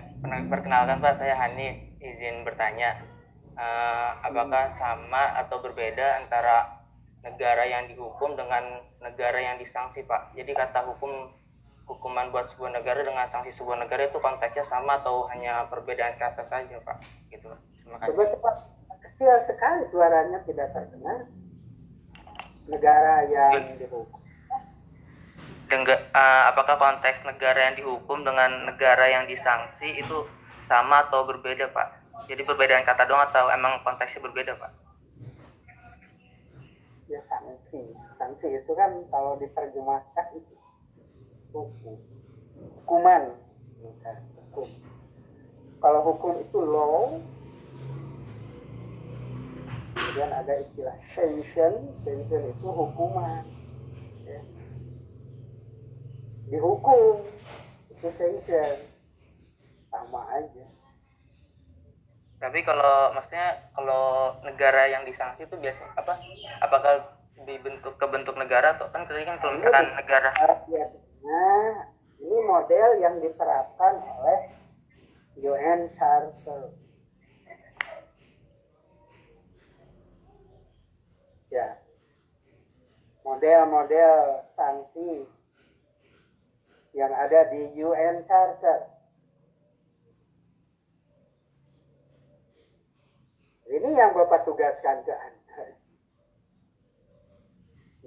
perkenalkan pak saya Hanif. Izin bertanya. Eh, apakah sama atau berbeda antara negara yang dihukum dengan negara yang disanksi pak jadi kata hukum hukuman buat sebuah negara dengan sanksi sebuah negara itu konteksnya sama atau hanya perbedaan kata saja pak gitu terima kasih coba cepat kecil sekali suaranya tidak terdengar. Negara yang dihukum. Dengga- eh, apakah konteks negara yang dihukum dengan negara yang disanksi itu sama atau berbeda pak? Jadi perbedaan kata doang atau emang konteksnya berbeda pak? Ya sanksi. Sanksi itu kan kalau diterjemahkan itu hukum. Hukuman. Hukum. Kalau hukum itu law kemudian ada istilah sanction. Sanction itu hukuman. Ya. dihukum itu sanction. Sama aja Tapi kalau maksudnya kalau negara yang disanksi itu biasa apa? Apakah dibentuk ke bentuk negara atau kan tadi kan kalau misalkan negara Nah, ini model yang diterapkan oleh UN Charter. Ya, model-model sanksi yang ada di UN Charter. Ini yang Bapak tugaskan ke Anda.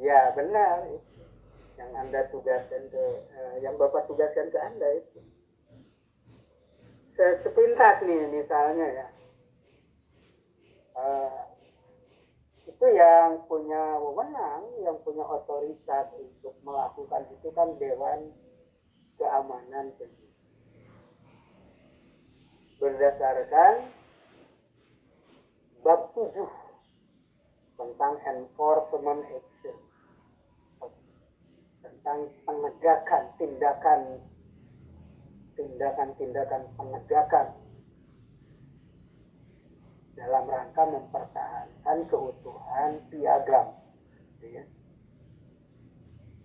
Ya, benar. Yang Anda tugaskan ke, eh, yang Bapak tugaskan ke Anda itu. Se- Sepintas nih misalnya ya. Eh, itu yang punya wewenang, yang punya otoritas untuk melakukan itu kan Dewan Keamanan. Berdasarkan bab 7 tentang enforcement action tentang penegakan tindakan tindakan-tindakan penegakan dalam rangka mempertahankan keutuhan piagam. gitu ya.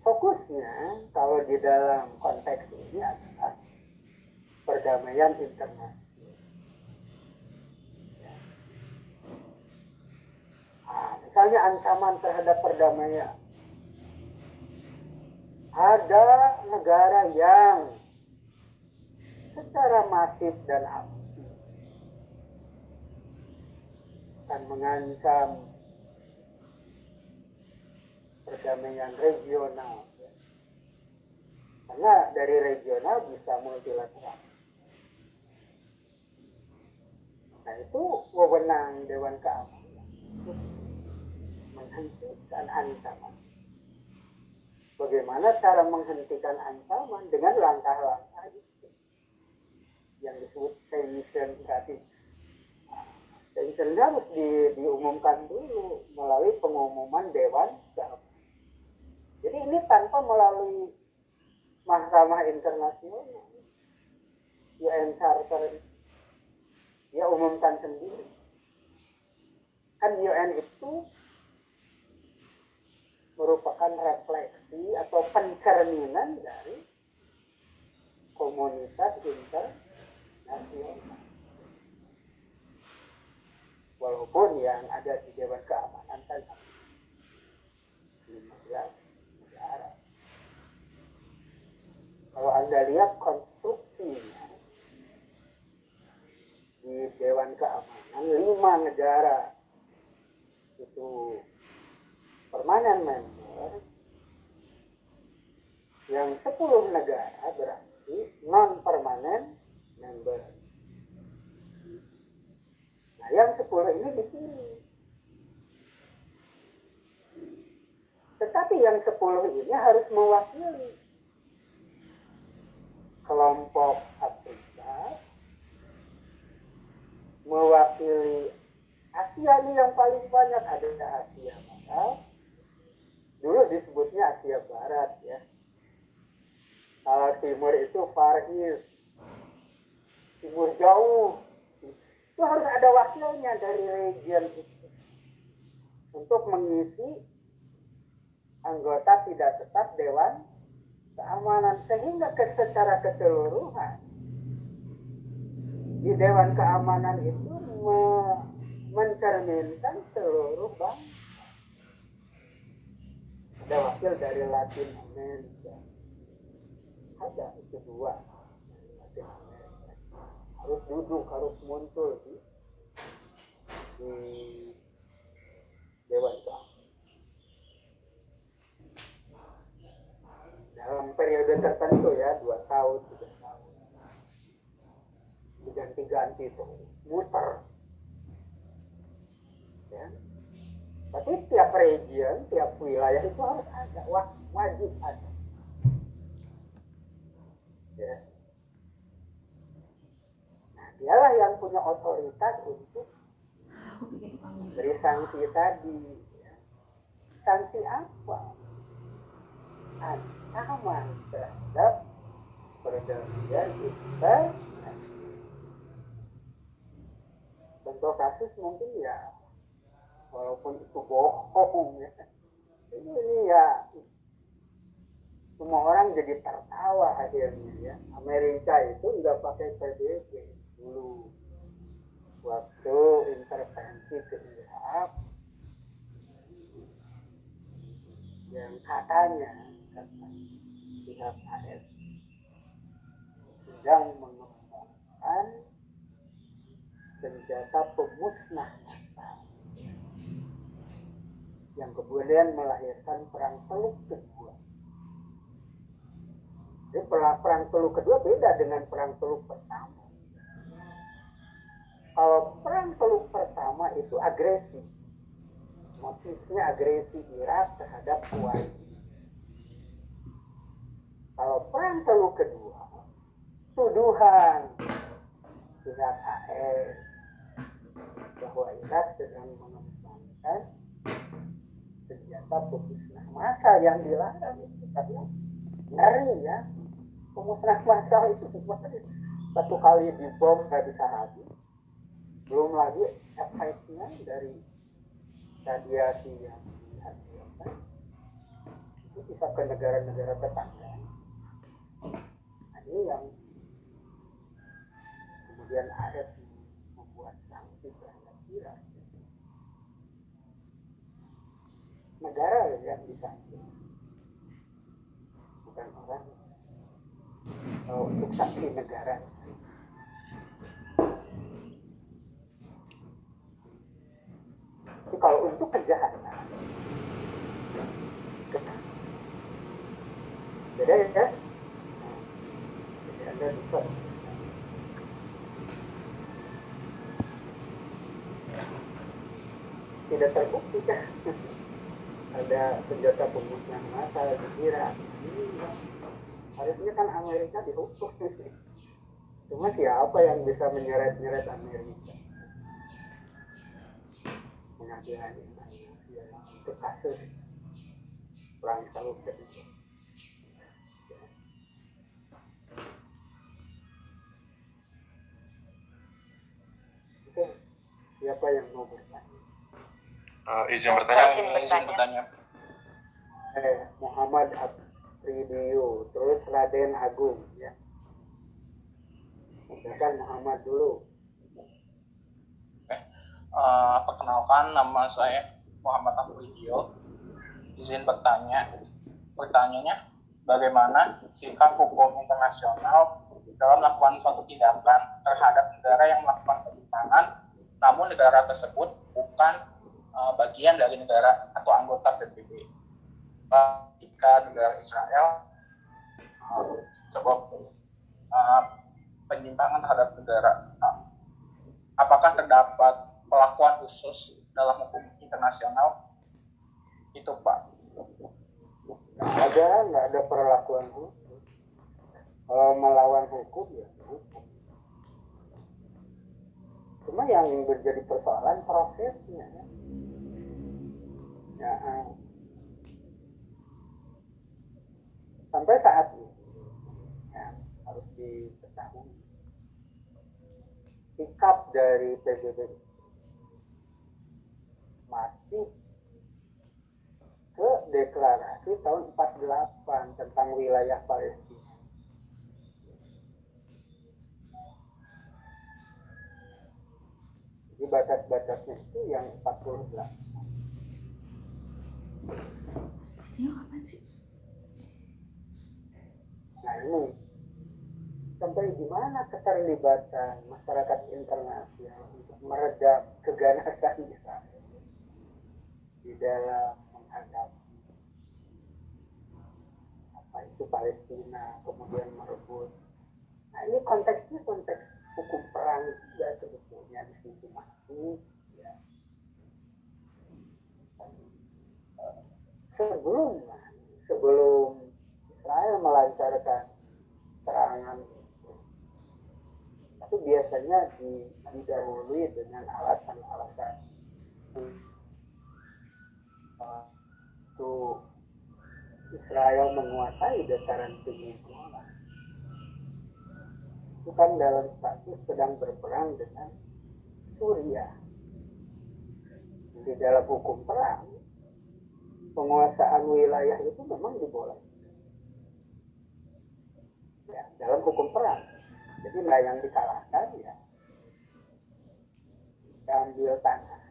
Fokusnya kalau di dalam konteks ini adalah perdamaian internasional. Ya. Ah, misalnya ancaman terhadap perdamaian ada negara yang secara masif dan aktif akan mengancam perdamaian regional. Karena dari regional bisa multilateral. Nah itu wewenang Dewan Keamanan menghentikan ancaman bagaimana cara menghentikan ancaman dengan langkah-langkah itu yang disebut sanction tadi. Sanction harus di, diumumkan dulu melalui pengumuman Dewan. Jadi ini tanpa melalui Mahkamah Internasional. UN Charter dia umumkan sendiri kan UN itu merupakan refleksi atau pencerminan dari komunitas internasional. Walaupun yang ada di Dewan Keamanan kan 15 negara. Kalau anda lihat konstruksinya di Dewan Keamanan lima negara itu permanen member yang 10 negara berarti non permanen member. Nah yang 10 ini dipilih tetapi yang 10 ini harus mewakili kelompok Afrika mewakili Asia ini yang paling banyak ada Asia Barat dulu disebutnya Asia Barat ya. Kalau timur itu Far East. Timur jauh. Itu harus ada wakilnya dari region itu. Untuk mengisi anggota tidak tetap Dewan Keamanan. Sehingga secara keseluruhan di Dewan Keamanan itu me mencerminkan seluruh bangsa. Ada wakil dari Latin Amerika. Ada itu dua. Latin Amerika. Harus duduk, harus muncul di, di Dewan. Dalam periode tertentu ya, dua tahun, tiga tahun. Diganti-ganti tuh, muter ya. Tapi tiap region, tiap wilayah itu harus ada, wah, wajib ada. Ya. Nah, dialah yang punya otoritas untuk beri sanksi tadi. Ya. Sanksi apa? Ancaman terhadap perdamaian internasional. Bentuk kasus mungkin ya walaupun itu bohong ya. Ini, ini ya semua orang jadi tertawa akhirnya ya. Amerika itu nggak pakai PBB dulu. Waktu intervensi ke Irak yang katanya kata pihak AS sedang mengembangkan senjata pemusnah yang kemudian melahirkan perang teluk kedua. Jadi perang teluk kedua beda dengan perang teluk pertama. Kalau perang teluk pertama itu agresi, motifnya agresi Irak terhadap Kuwait. Kalau perang teluk kedua, tuduhan pihak AS bahwa Irak sedang mengembangkan senjata pemusnah massal yang dilarang itu? Tapi ngeri ya. Pemusnah massal itu satu kali dibom nggak bisa habis. Belum lagi efeknya dari radiasi yang dihasilkan. Itu bisa ke negara-negara tetangga. Nah, ini yang kemudian AS membuat sanksi terhadap Irak negara yang bisa. Bukan orang. Kalau untuk saksi negara. Kalau untuk kejahatan beda ya? Jadi anda tidak terbukti kan ada senjata pembunuhan massa di Irak harusnya kan Amerika dihukum. Cuma siapa yang bisa menyeret-nyeret Amerika? Pengadilan Indonesia ya, itu kasus perang salubah itu siapa yang mau Uh, izin bertanya. izin bertanya. Eh Muhammad Apridio terus Raden Agung ya. Silakan Muhammad dulu. Eh, perkenalkan nama saya Muhammad Afridio izin bertanya. Pertanyaannya bagaimana sikap hukum internasional dalam melakukan suatu tindakan terhadap negara yang melakukan penyimpangan namun negara tersebut bukan uh, bagian dari negara atau anggota PBB ketika negara Israel uh, sebuah uh, penyimpangan terhadap negara apakah terdapat perlakuan khusus dalam hukum internasional? Itu Pak. Ada nggak ada perlakuan khusus. Kalau melawan hukum ya hukum cuma yang menjadi persoalan prosesnya ya, ya eh, sampai saat ini ya, harus diketahui sikap dari PBB masih ke deklarasi tahun 48 tentang wilayah Palestina. Jadi batas-batasnya itu yang 48. Pastinya kapan sih? Nah ini sampai di mana keterlibatan masyarakat internasional untuk meredam keganasan Israel di dalam menghadapi apa itu Palestina kemudian merebut nah ini konteksnya konteks hukum perang juga sebetulnya di situ masuk ya. sebelum sebelum Israel melancarkan serangan itu biasanya didahului dengan alasan-alasan waktu Israel menguasai dataran tinggi itu kan dalam status sedang berperang dengan Suriah di dalam hukum perang penguasaan wilayah itu memang dibolehkan ya, dalam hukum perang. Jadi nggak yang dikalahkan ya. Ambil tanah.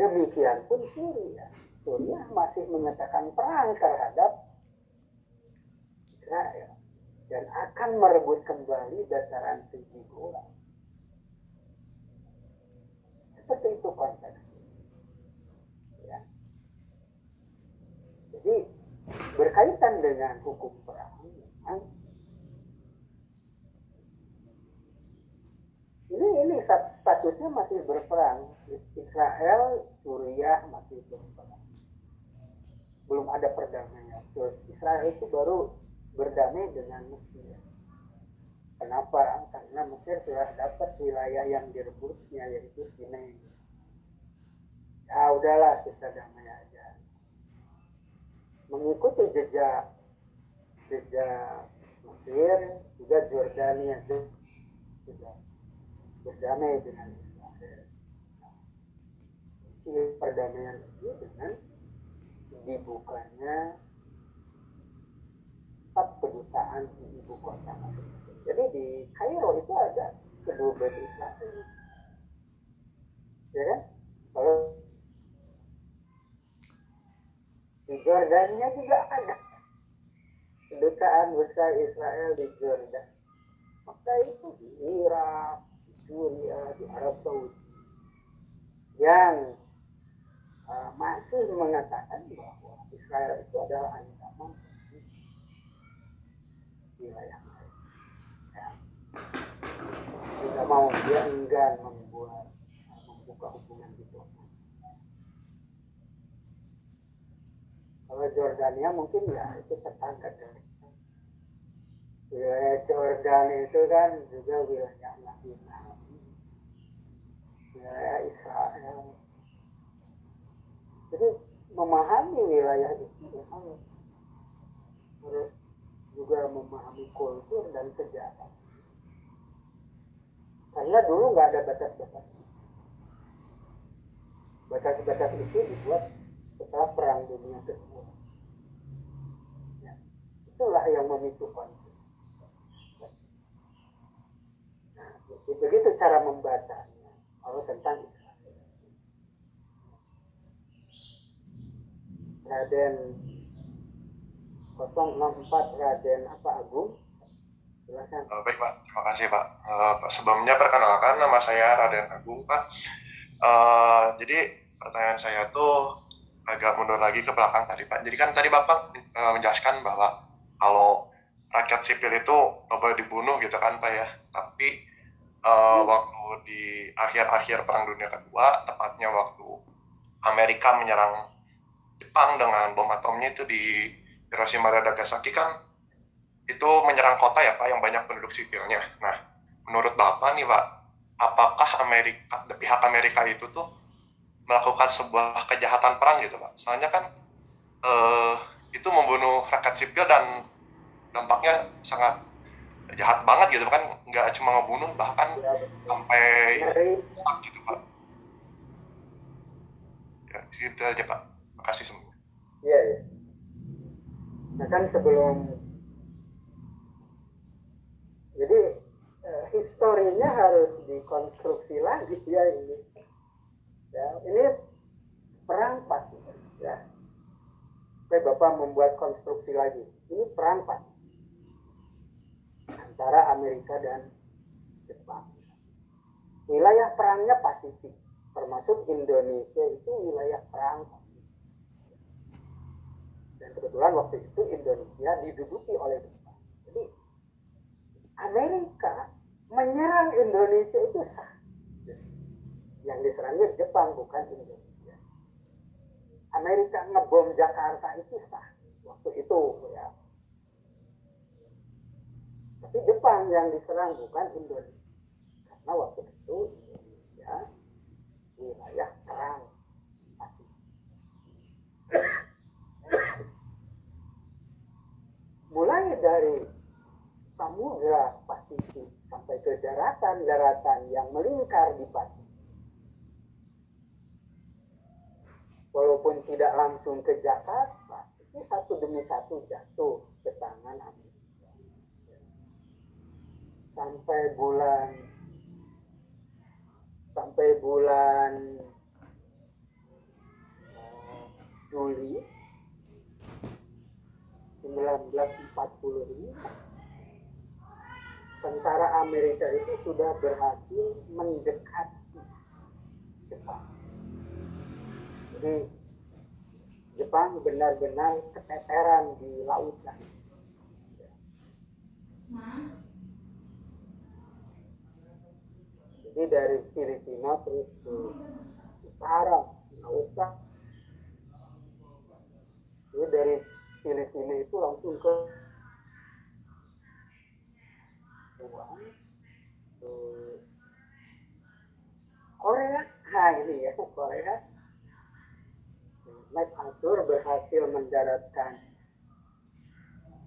Demikian pun Suriah. Suriah masih menyatakan perang terhadap Israel. Dan akan merebut kembali dataran tinggi Golan. Seperti itu konteksnya. Ya. Jadi berkaitan dengan hukum perang, ini ini statusnya masih berperang Israel Suriah masih berperang belum ada perdamaian Israel itu baru berdamai dengan Mesir kenapa karena Mesir sudah dapat wilayah yang direbutnya yaitu Sinai ya udahlah kita damai aja mengikuti jejak jejak Mesir juga Jordania juga berdamai dengan Israel. Ciri perdamaian itu dengan dibukanya empat kedutaan di ibu kota masing-masing. Jadi di Kairo itu ada kedua belas Israel. Ya kan? Kalau di Jordania juga ada kedutaan besar Israel di Jordan. Maka itu di Irak, Suriah, di Arab Saudi yang uh, masih mengatakan bahwa Israel itu adalah ancaman wilayah mereka. Ya. Tidak mau. Dia enggan membuat membuka hubungan diplomasi. Kalau Jordania mungkin ya itu tetangga dari wilayah Jordan itu kan juga wilayah Nabi wilayah Israel. Jadi memahami wilayah itu harus juga memahami kultur dan sejarah karena dulu nggak ada batas-batas. Batas-batas itu dibuat setelah perang dunia kedua. Ya, itulah yang memicu konflik. Nah, begitu cara membacanya kalau tentang Israel. Raden 064 Raden apa Agung Silahkan. Uh, baik Pak, terima kasih Pak. Uh, sebelumnya perkenalkan nama saya Raden Agung Pak. Uh, jadi pertanyaan saya tuh agak mundur lagi ke belakang tadi Pak. Jadi kan tadi Bapak uh, menjelaskan bahwa kalau rakyat sipil itu boleh dibunuh gitu kan Pak ya. Tapi uh, waktu di akhir-akhir Perang Dunia Kedua, tepatnya waktu Amerika menyerang Jepang dengan bom atomnya itu di Hiroshima dan Nagasaki kan itu menyerang kota ya Pak yang banyak penduduk sipilnya. Nah, menurut Bapak nih Pak, apakah Amerika, pihak Amerika itu tuh melakukan sebuah kejahatan perang gitu Pak? Soalnya kan eh, itu membunuh rakyat sipil dan dampaknya sangat jahat banget gitu kan nggak cuma ngebunuh bahkan sampai gitu Pak. Ya, itu aja Pak. Makasih semua. Iya, iya. Nah kan sebelum jadi eh, historinya harus dikonstruksi lagi ya ini. Ya ini perang pasti ya. Oke, Bapak membuat konstruksi lagi. Ini perang pasti antara Amerika dan Jepang. Wilayah perangnya Pasifik termasuk Indonesia itu wilayah perang dan kebetulan waktu itu Indonesia diduduki oleh Amerika menyerang Indonesia itu sah. Yang diserangnya Jepang bukan Indonesia. Amerika ngebom Jakarta itu sah waktu itu ya. Tapi Jepang yang diserang bukan Indonesia. Karena waktu itu Indonesia wilayah perang Mulai dari samudra Pasifik sampai ke daratan-daratan yang melingkar di Pasifik. Walaupun tidak langsung ke Jakarta, itu satu demi satu jatuh ke tangan Amerika. Sampai bulan sampai bulan uh, Juli 1945 tentara Amerika itu sudah berhasil mendekati Jepang. Jadi Jepang benar-benar keteteran di lautan. Jadi dari Filipina terus ke utara, usah. Jadi dari Filipina itu langsung ke uang Korea? Nah ini ya Korea. MacArthur berhasil mendaratkan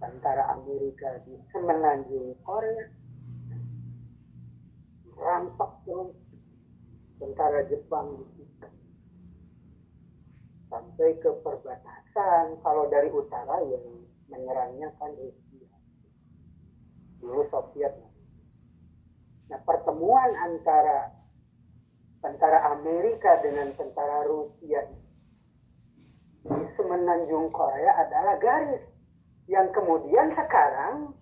tentara Amerika di semenanjung Korea? Rampak terus tentara Jepang di sampai ke perbatasan. Kalau dari utara yang menyerangnya kan Rusia dulu Soviet. Nah pertemuan antara tentara Amerika dengan tentara Rusia di semenanjung Korea adalah garis yang kemudian sekarang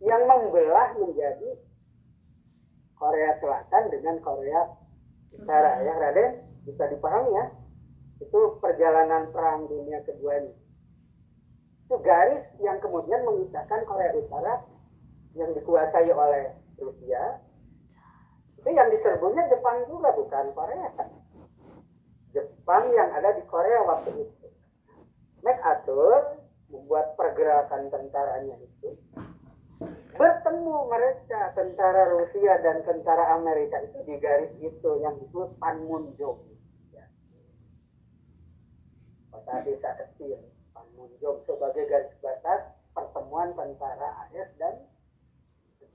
yang membelah menjadi Korea Selatan dengan Korea Utara. Ya Raden bisa dipahami ya? Itu perjalanan perang dunia kedua ini itu garis yang kemudian memisahkan Korea Utara yang dikuasai oleh Rusia. Itu yang diserbunya Jepang juga bukan Korea Jepang yang ada di Korea waktu itu. MacArthur membuat pergerakan tentaranya itu. Bertemu mereka tentara Rusia dan tentara Amerika itu di garis itu yang disebut Panmunjom. Ya. kota desa kecil Panmunjom sebagai garis batas pertemuan tentara AS dan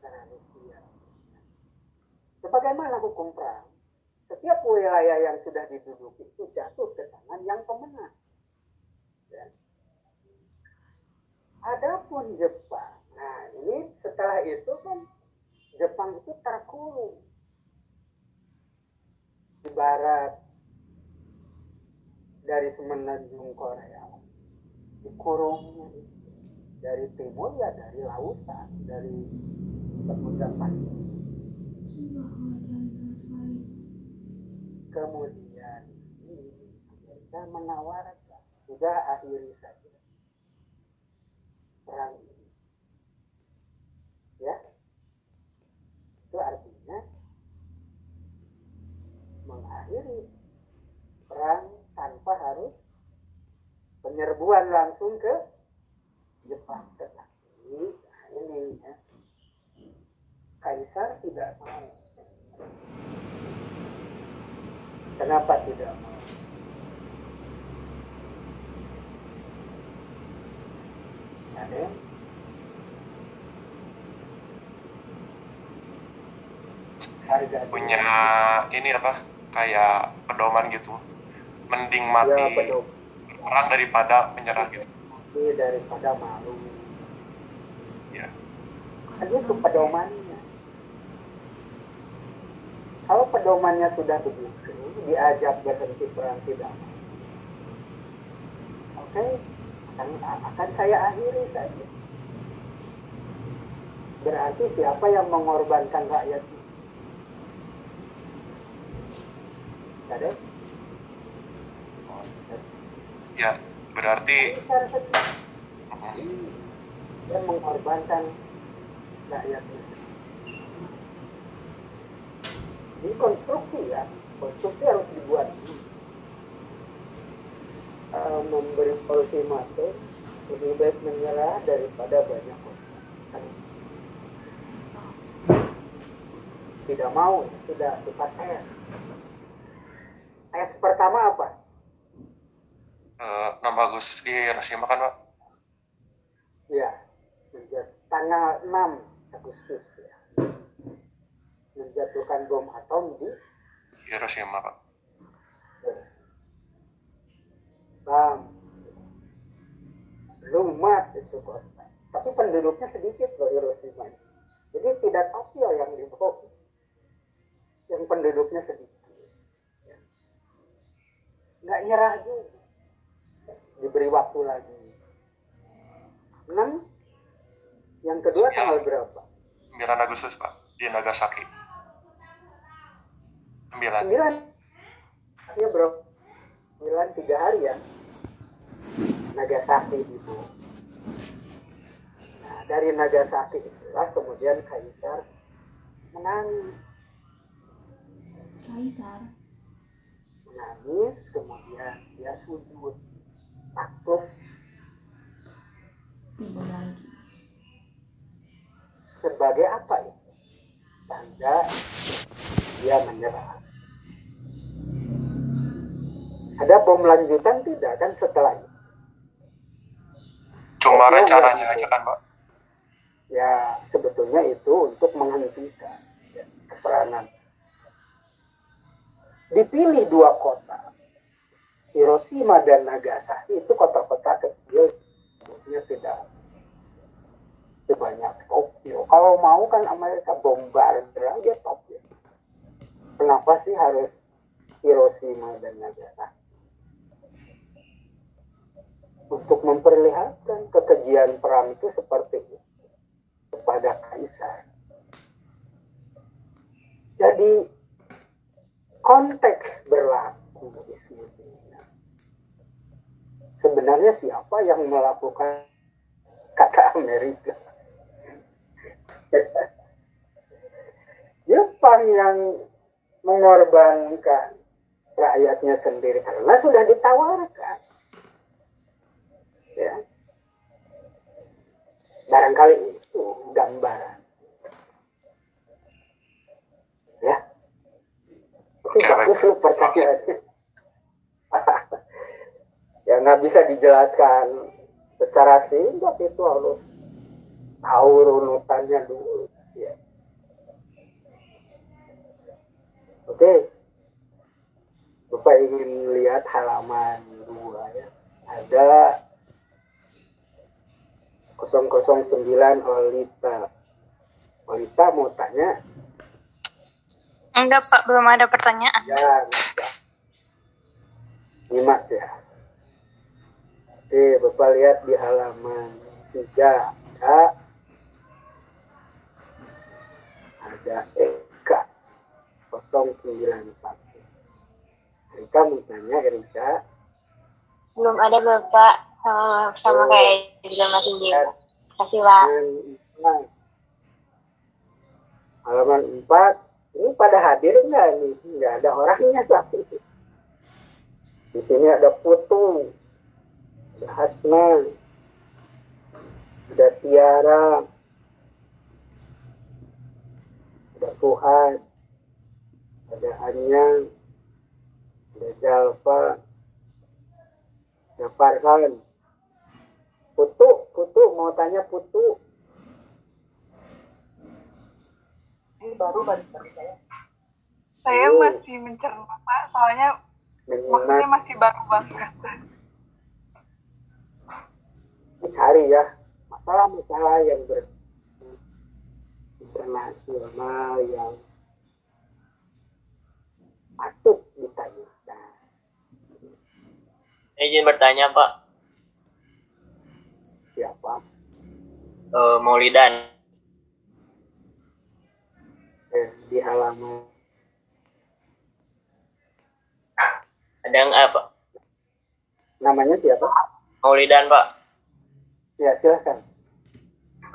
tentara Rusia. sebagaimana hukum perang setiap wilayah yang sudah diduduki itu jatuh ke tangan yang pemenang ya. Adapun Jepang nah ini setelah itu kan Jepang itu terkurung di barat dari semenanjung Korea dikurungnya dari timur ya dari lautan dari samudra Pasifik kemudian Amerika menawarkan. Sudah akhiri saja. Perang ini. Ya. Itu artinya mengakhiri perang tanpa harus penyerbuan langsung ke Jepang. Tetapi nah ini ya Kaisar tidak mau. Kenapa tidak mau? Ada yang? Harga punya ini apa? Kayak pedoman gitu. Mending ya, mati pedom. perang daripada menyerah gitu. Daripada malu. Ya. Itu pedomannya kalau pedomannya sudah begitu diajak berhenti perang tidak. Oke akan, akan saya akhiri saja. Berarti siapa yang mengorbankan rakyat itu ada? Ya berarti yang mengorbankan rakyat ini konstruksi ya. Konstruksi harus dibuat. Eh, memberi ultimatum lebih baik menyerah daripada banyak korban tidak mau sudah kita tes tes pertama apa? Eh, 6 Agustus di Hiroshima kan pak. Ya tanggal 6 Agustus menjatuhkan bom atom di Hiroshima pak Bam. Lumat itu kota. Tapi penduduknya sedikit loh Hiroshima. Jadi tidak Tokyo yang dibom. Yang penduduknya sedikit. Nggak nyerah juga. Diberi waktu lagi. Enam. Yang kedua tanggal berapa? 9 Agustus pak di Nagasaki 9 Sembilan. Ya bro. Sembilan tiga hari ya. Nagasaki itu. Nah, dari Nagasaki itulah kemudian Kaisar menangis. Kaisar. Menangis, kemudian dia sujud. Takut Timbul lagi. sebagai apa itu? Tanda dia menyerah. Ada bom lanjutan tidak kan setelah itu? cuma Ya, rencananya ya. aja kan pak ya sebetulnya itu untuk menghentikan ya, peperangan. Dipilih dua kota, Hiroshima dan Nagasaki itu kota-kota kecil, sebetulnya tidak sebanyak Tokyo. Kalau mau kan Amerika bombardir aja Tokyo. Kenapa sih harus Hiroshima dan Nagasaki? Untuk memperlihatkan kekejian perang itu seperti itu kepada kaisar. Jadi konteks berlaku di sini. Sebenarnya siapa yang melakukan kata Amerika? Jepang yang mengorbankan rakyatnya sendiri karena sudah ditawarkan. Ya. Barangkali itu gambaran. Ya. Itu bagus lu pertanyaannya. ya nggak bisa dijelaskan secara singkat itu harus tahu runutannya dulu. Ya. Oke. Bapak ingin lihat halaman dua ya. Ada 009 Olita. Olita mau tanya? Enggak Pak, belum ada pertanyaan. Ya, enggak. Nyimak ya. Oke, Bapak lihat di halaman 3 ada ada Eka 091. Erika mau tanya Erika. Belum ada Bapak sama sama kayak juga masih di. Kasih Pak. Halaman 4. Halaman 4. Ini pada hadir enggak nih? Enggak ada orangnya satu. Di sini ada Putu, ada Hasna, ada Tiara, ada Fuad, ada Anya, ada Jalfa, ada Farhan. Putu, Putu, mau tanya Putu. Ini baru balik dari saya. Saya Hmm. masih mencerna Pak, soalnya maksudnya masih baru banget. Cari ya, masalah-masalah yang ber internasional yang patut ditanyakan. Izin bertanya Pak, Siapa? Eh, Maulidan. Eh, di halaman Ada yang apa? namanya siapa? Maulidan Pak. Ya silahkan.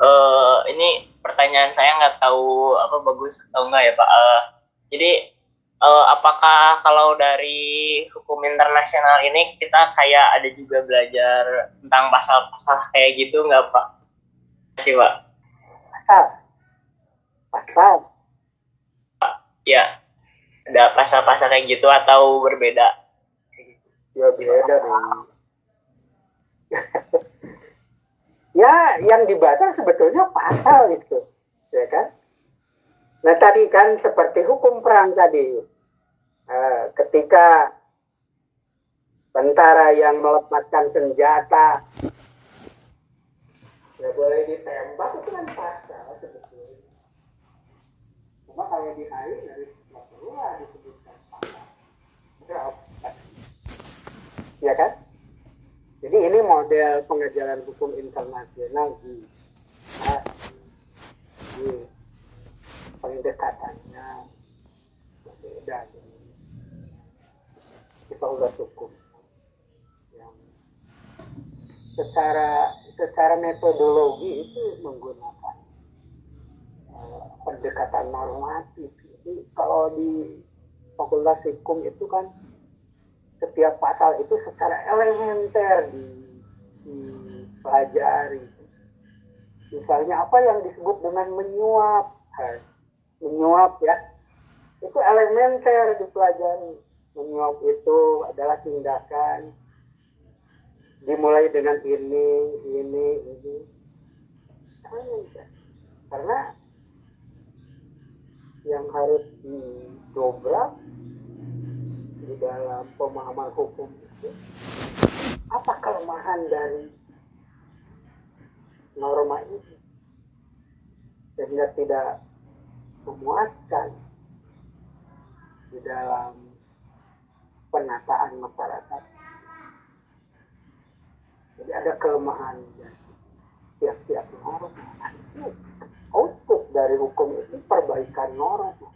Eh, ini pertanyaan saya nggak tahu apa bagus atau enggak ya Pak. Eh, jadi eh, apakah kalau dari hukum internasional ini kita kayak ada juga belajar tentang pasal-pasal kayak gitu nggak Pak? Terima kasih Pak. Pasal. Pasal. Ya, ada pasal-pasal kayak gitu atau berbeda? Ya beda dong. ya yang dibaca sebetulnya pasal itu, ya kan? Nah tadi kan seperti hukum perang tadi, Eh, ketika tentara yang melepaskan senjata nggak boleh ditembak itu kan pasal sebetulnya. Cuma kalau di hari nggak perlu lah disebutkan pasal. Ya kan? Jadi ini model pengajaran hukum internasional di di pendekatannya berbeda dengan fakultas hukum yang secara secara metodologi itu menggunakan eh, pendekatan normatif. Jadi kalau di fakultas hukum itu kan setiap pasal itu secara elementer di, dipelajari. Misalnya apa yang disebut dengan menyuap, Hai, menyuap ya, itu elementer dipelajari. Menyuap itu adalah tindakan dimulai dengan ini, ini, ini. Karena yang harus didobrak di dalam pemahaman hukum itu apa kelemahan dari norma ini sehingga tidak memuaskan di dalam penataan masyarakat. Jadi ada kelemahan dari tiap-tiap norma output dari hukum itu perbaikan norma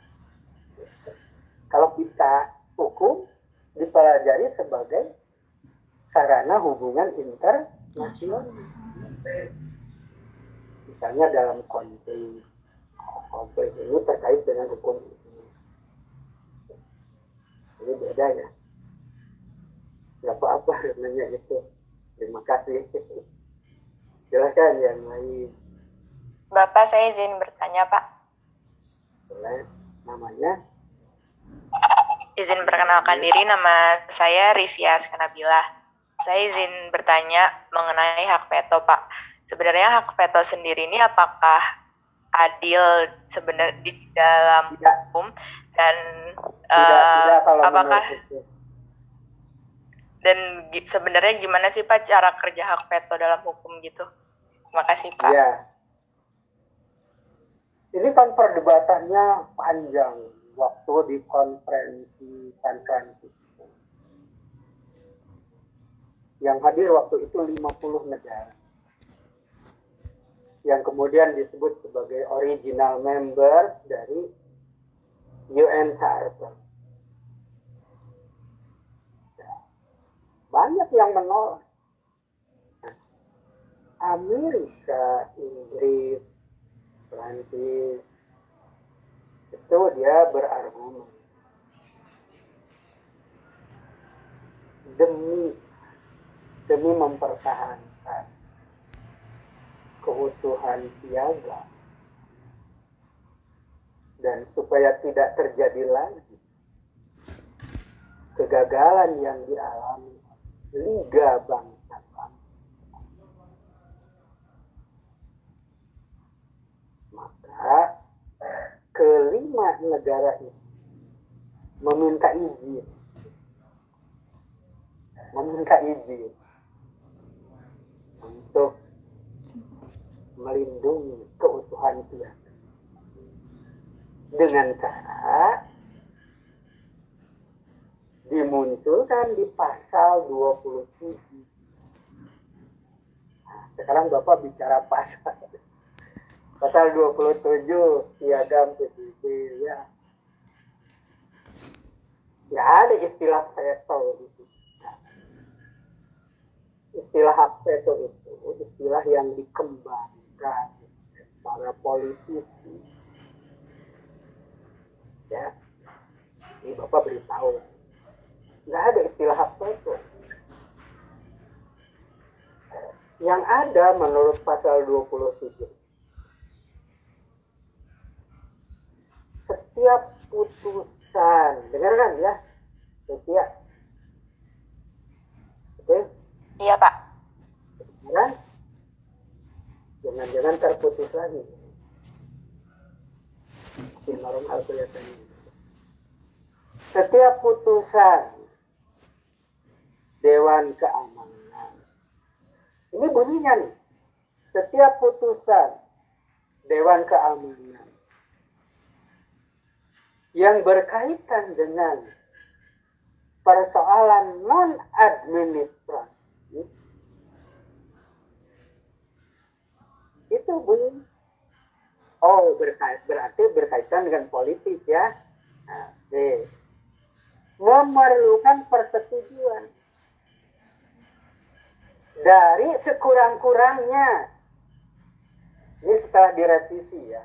kalau kita hukum dipelajari sebagai sarana hubungan internasional. Misalnya dalam konflik, konflik ini terkait dengan hukum ini. Ini beda ya. Gak apa-apa namanya itu. Terima kasih. Silahkan yang lain. Bapak saya izin bertanya Pak. Boleh. Namanya? Izin perkenalkan diri, nama saya Rivia Skanabila. Saya izin bertanya mengenai hak veto, Pak. Sebenarnya hak veto sendiri ini apakah adil sebenarnya di dalam hukum dan tidak Eh, tidak kalau apakah dan sebenarnya gimana sih Pak cara kerja hak veto dalam hukum gitu? Terima kasih Pak. Iya. Ini kan perdebatannya panjang waktu di konferensi San Francisco. Yang hadir waktu itu 50 negara. Yang kemudian disebut sebagai original members dari UN Charter. Ya. Banyak yang menolak. Amerika, Inggris, Prancis, itu dia berargumen demi demi mempertahankan keutuhan piagam dan supaya tidak terjadi lagi kegagalan yang dialami Liga Bangsa. Maka kelima negara ini meminta izin. Meminta izin untuk melindungi keutuhan piagam dengan cara dimunculkan di pasal 27 nah, sekarang Bapak bicara pasal. Pasal 27 piagam PBB ya ya ada istilah veto di istilah hak veto itu istilah yang dikembangkan para politisi ya. Ini bapak beritahu. Nggak ada istilah hak veto yang ada menurut pasal 27 setiap putusan. Dengarkan ya? Setiap. Oke? Iya Pak. kan jangan-jangan terputus lagi. Setiap putusan Dewan Keamanan. Ini bunyinya nih. Setiap putusan Dewan Keamanan. Yang berkaitan dengan persoalan non administratif itu bunyi oh berkait berarti berkaitan dengan politik ya. Nah, memerlukan persetujuan. Dari sekurang-kurangnya. Ini setelah direvisi ya.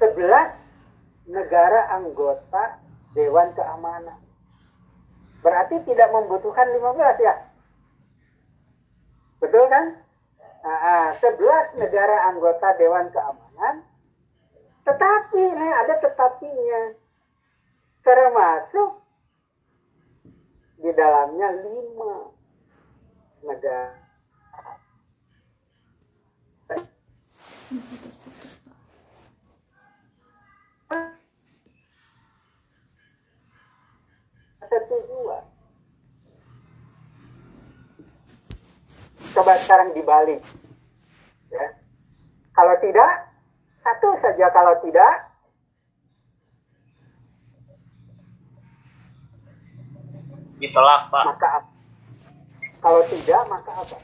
11 negara anggota Dewan Keamanan. Berarti tidak membutuhkan 15 ya? Betul kan nah, 11 negara anggota Dewan Keamanan tetapi nih ada tetapinya termasuk di dalamnya lima negara setujuan. Coba sekarang dibalik. Ya. Kalau tidak, satu saja kalau tidak, ditolak Pak. maka apa? Kalau tidak, maka apa?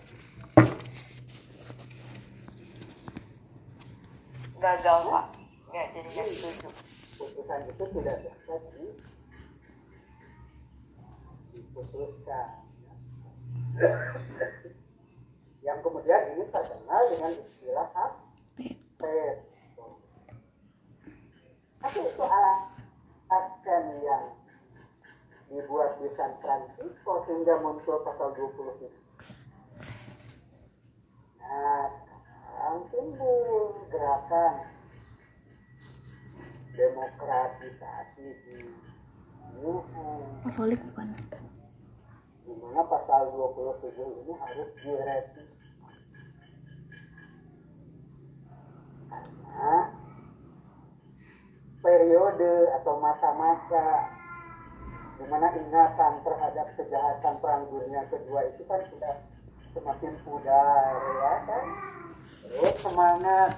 gagal pak nggak jadi nggak setuju Putusan itu tidak bisa di diputuskan. Yang kemudian ini terkenal dengan istilah hak veto. Tapi itu alasan yang dibuat di San Francisco sehingga muncul pasal 20 itu. Nah, sekarang timbul gerakan demokratisasi di Wuhan Katolik bukan? Di mana pasal 27 ini harus direvisi. Karena periode atau masa-masa di mana ingatan terhadap kejahatan perang dunia kedua itu kan sudah semakin pudar ya kan? Terus semangat.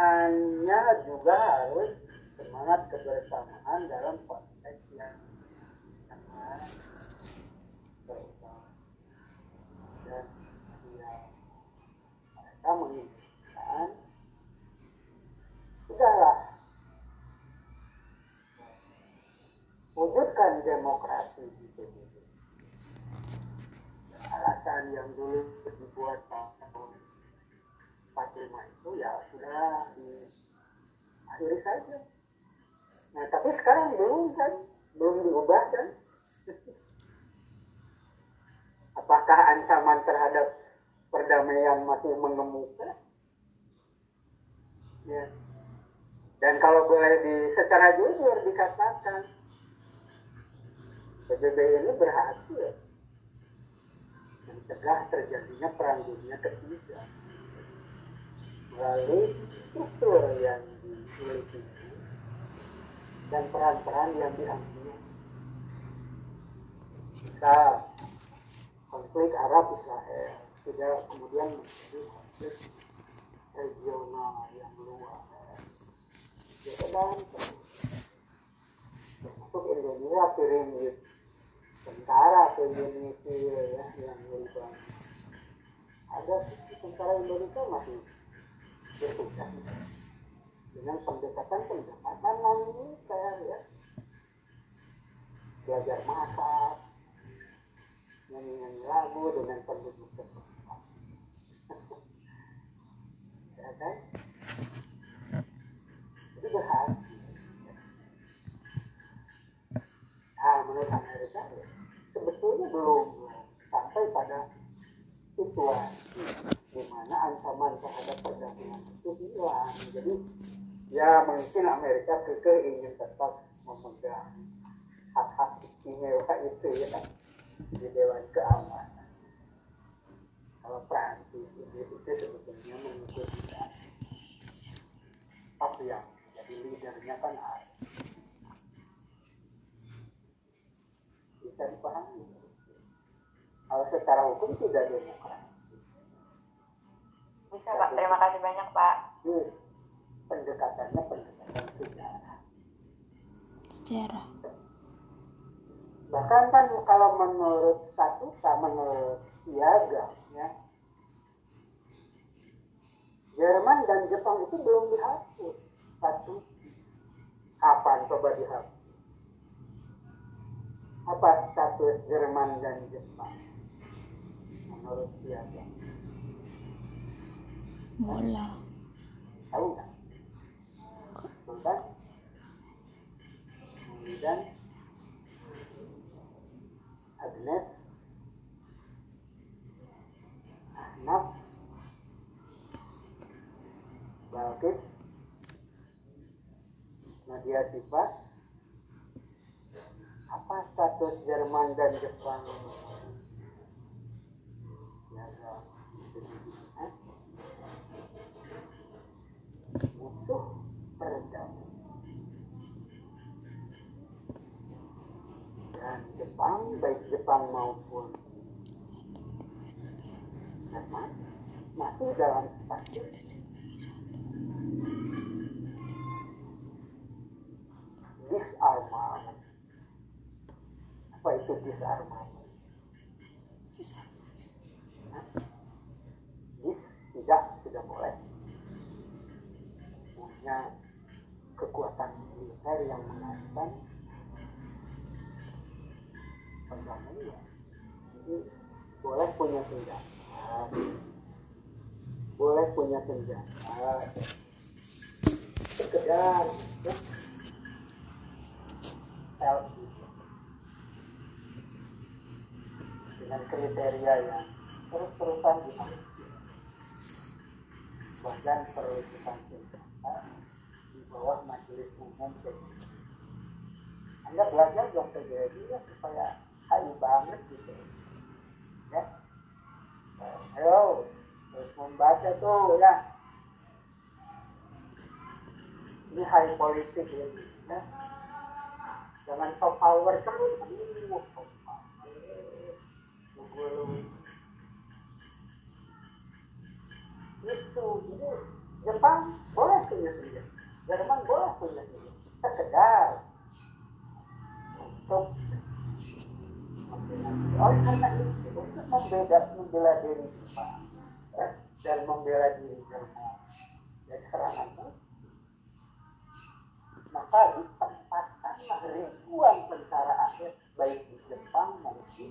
Hanya juga harus semangat kebersamaan dalam yang sangat dan ya, mereka menginginkan sudahlah. Wujudkan demokrasi di PBB alasan yang dulu dibuat tahun 45 itu ya sudah diakhiri saja. Nah tapi sekarang belum kan? Belum diubah kan? Apakah ancaman terhadap perdamaian masih mengemuka. Ya. Dan kalau boleh di secara jujur dikatakan PBB ini berhasil mencegah terjadinya perang dunia ketiga melalui struktur yang dimiliki dan peran-peran yang diambil. Misal konflik Arab Israel tidak kemudian menjadi konflik regional yang luas. Ya kan, termasuk Indonesia kirim tentara Indonesia ya yang berubah. Ada tentara Indonesia masih bertugas dengan pendekatan-pendekatan militer ya belajar masak nyanyi-nyanyi lagu dengan penduduk setempat ya kan sebetulnya belum sampai pada situasi di mana ancaman terhadap perdamaian itu hilang jadi ya mungkin Amerika kekeh ingin tetap memegang hak-hak istimewa itu ya di Dewan Keamanan kalau Prancis Inggris itu sebetulnya mengikuti tapi yang jadi leadernya kan ada bisa dipahami kalau secara hukum tidak demokrasi bisa pak. Terima kasih banyak pak. Hmm. pendekatannya pendekatan sejarah. Sejarah. Bahkan kan kalau menurut statuta menurut piagam ya. Jerman dan Jepang itu belum dihapus. Status kapan coba dihapus? Apa status Jerman dan Jepang? Menurut piagam Mola. tahu nggak Sultan kemudian Agnes Ahnaf Balkis Nadia Sifat apa status Jerman dan Jepang ya, ya. Hah? musuh perdamaian dan Jepang baik Jepang maupun Jerman masih dalam status disarmament apa tidak boleh punya kekuatan militer yang mengancam boleh punya senjata. Boleh punya senjata. Sekedar ya, self dengan yang terus-terusan dimiliki bahkan perlu disampaikan di bawah majelis umum PBB. Anda belajar dong PBB ya supaya hayu banget gitu. Ya. Ayo, terus membaca tuh ya. ini high politik ini ya. jangan soft power terus itu jadi Jepang boleh punya senjata Jerman boleh punya senjata sekedar. Untuk oleh karena itu untuk membeda membela diri Jepang eh, dan membela diri Jerman dari serangan itu maka ditempatkanlah ribuan tentara akhir baik di Jepang maupun di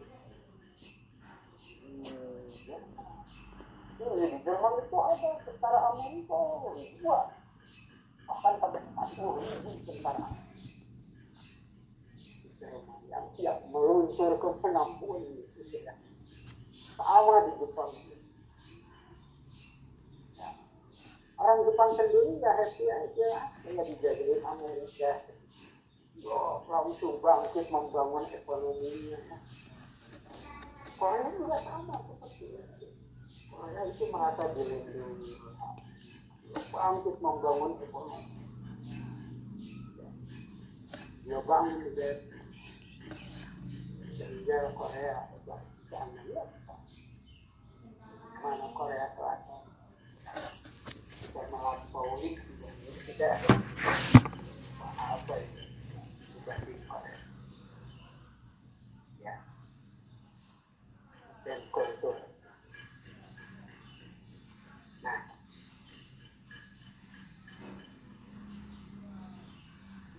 Jerman ini di Jerman itu ada tentara Amerika ribuan bahkan sampai 40 ribu tentara Jerman yang siap meluncur ke penampungan sama di Jepang orang Jepang sendiri ya happy aja hanya dijagain Amerika oh, langsung bangkit membangun ekonominya Korea juga sama seperti itu Korea itu merasa dilindungi bangkit membangun ekonomi. Ya bangun juga. Sehingga Korea jangan mana Korea Selatan? Sudah melampaui tidak apa itu dibanding Korea ya dan kultur nah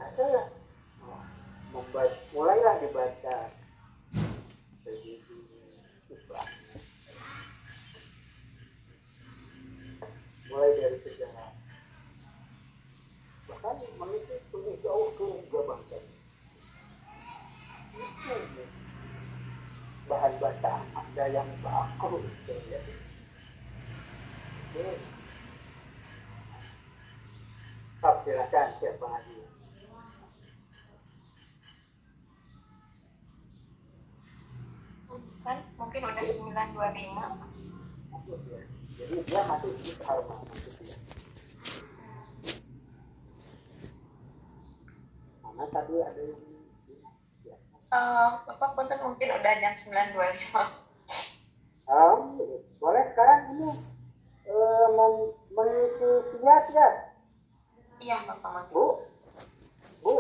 ada membaca mulailah dibaca Islam mulai dari sejarah bahkan manusia punya jauh ke bangsa bahan yang baku. Ya. Tetap silakan siapa lagi kan mungkin udah 925 jadi dia masih di harma mana tadi ada yang uh, Bapak punten mungkin udah jam 925 um, boleh sekarang ini uh, mem- mengisi siat ya? Iya Bapak Bu. Bu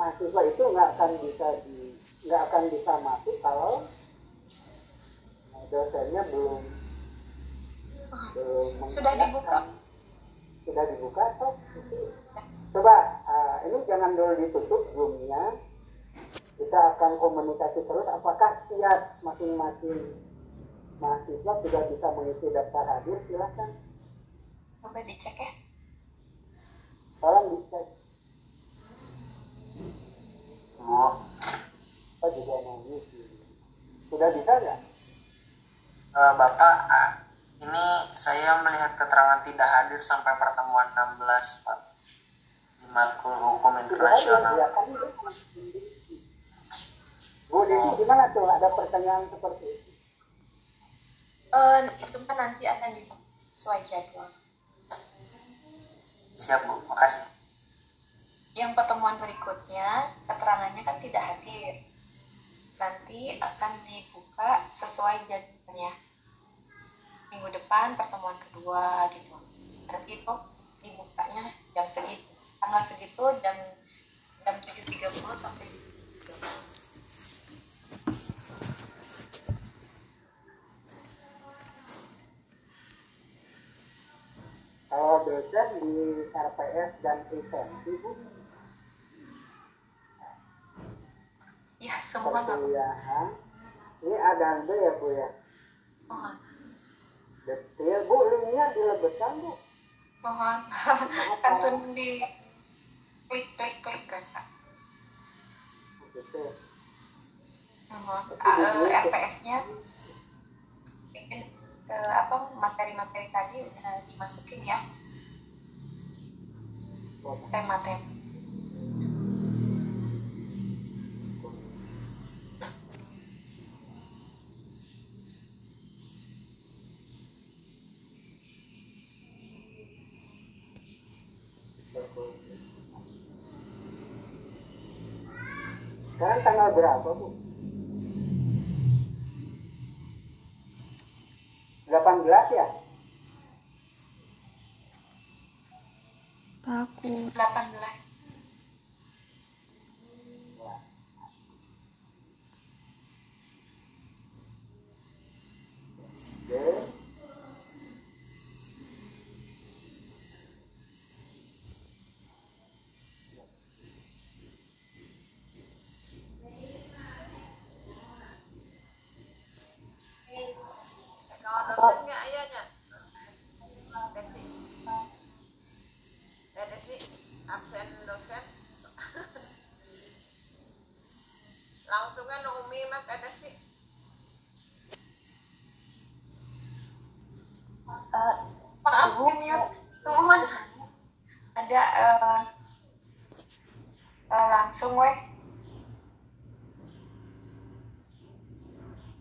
mahasiswa itu nggak akan bisa di nggak akan bisa masuk kalau dosennya belum belum sudah dibuka? Sudah dibuka toh coba uh, ini jangan dulu ditutup zoomnya. Kita akan komunikasi terus apakah siap masing-masing mahasiswa sudah bisa mengisi daftar hadir silahkan coba dicek ya tolong dicek Bu, oh juga nangis sudah bisa nggak eh, Bapak, ah, ini saya melihat keterangan tidak hadir sampai pertemuan 16, Pak. Di matkul hukum internasional. Ya, kan. Bu Desi gimana tuh ada pertanyaan seperti itu Eh, itu kan nanti akan sesuai jadwal Siap, Bu. Makasih. yang pertemuan berikutnya keterangannya kan tidak hadir nanti akan dibuka sesuai jadwalnya minggu depan pertemuan kedua gitu nanti itu dibukanya jam segitu tanggal segitu jam jam 7.30 sampai segitu. Kalau dosen di RPS dan lisensi bu. Ya semua perkuliahan. Ini ada anda ya bu ya? Mohon. Detail. Bu linknya dilebetkan bu. Mohon. Langsung di klik klik klik kan Pak. mohon. Uh, RPS-nya uh, apa materi-materi tadi uh, dimasukin ya. Oh. Tema-tema. Sekarang tanggal berapa, Bu? aku 18 langsung weh.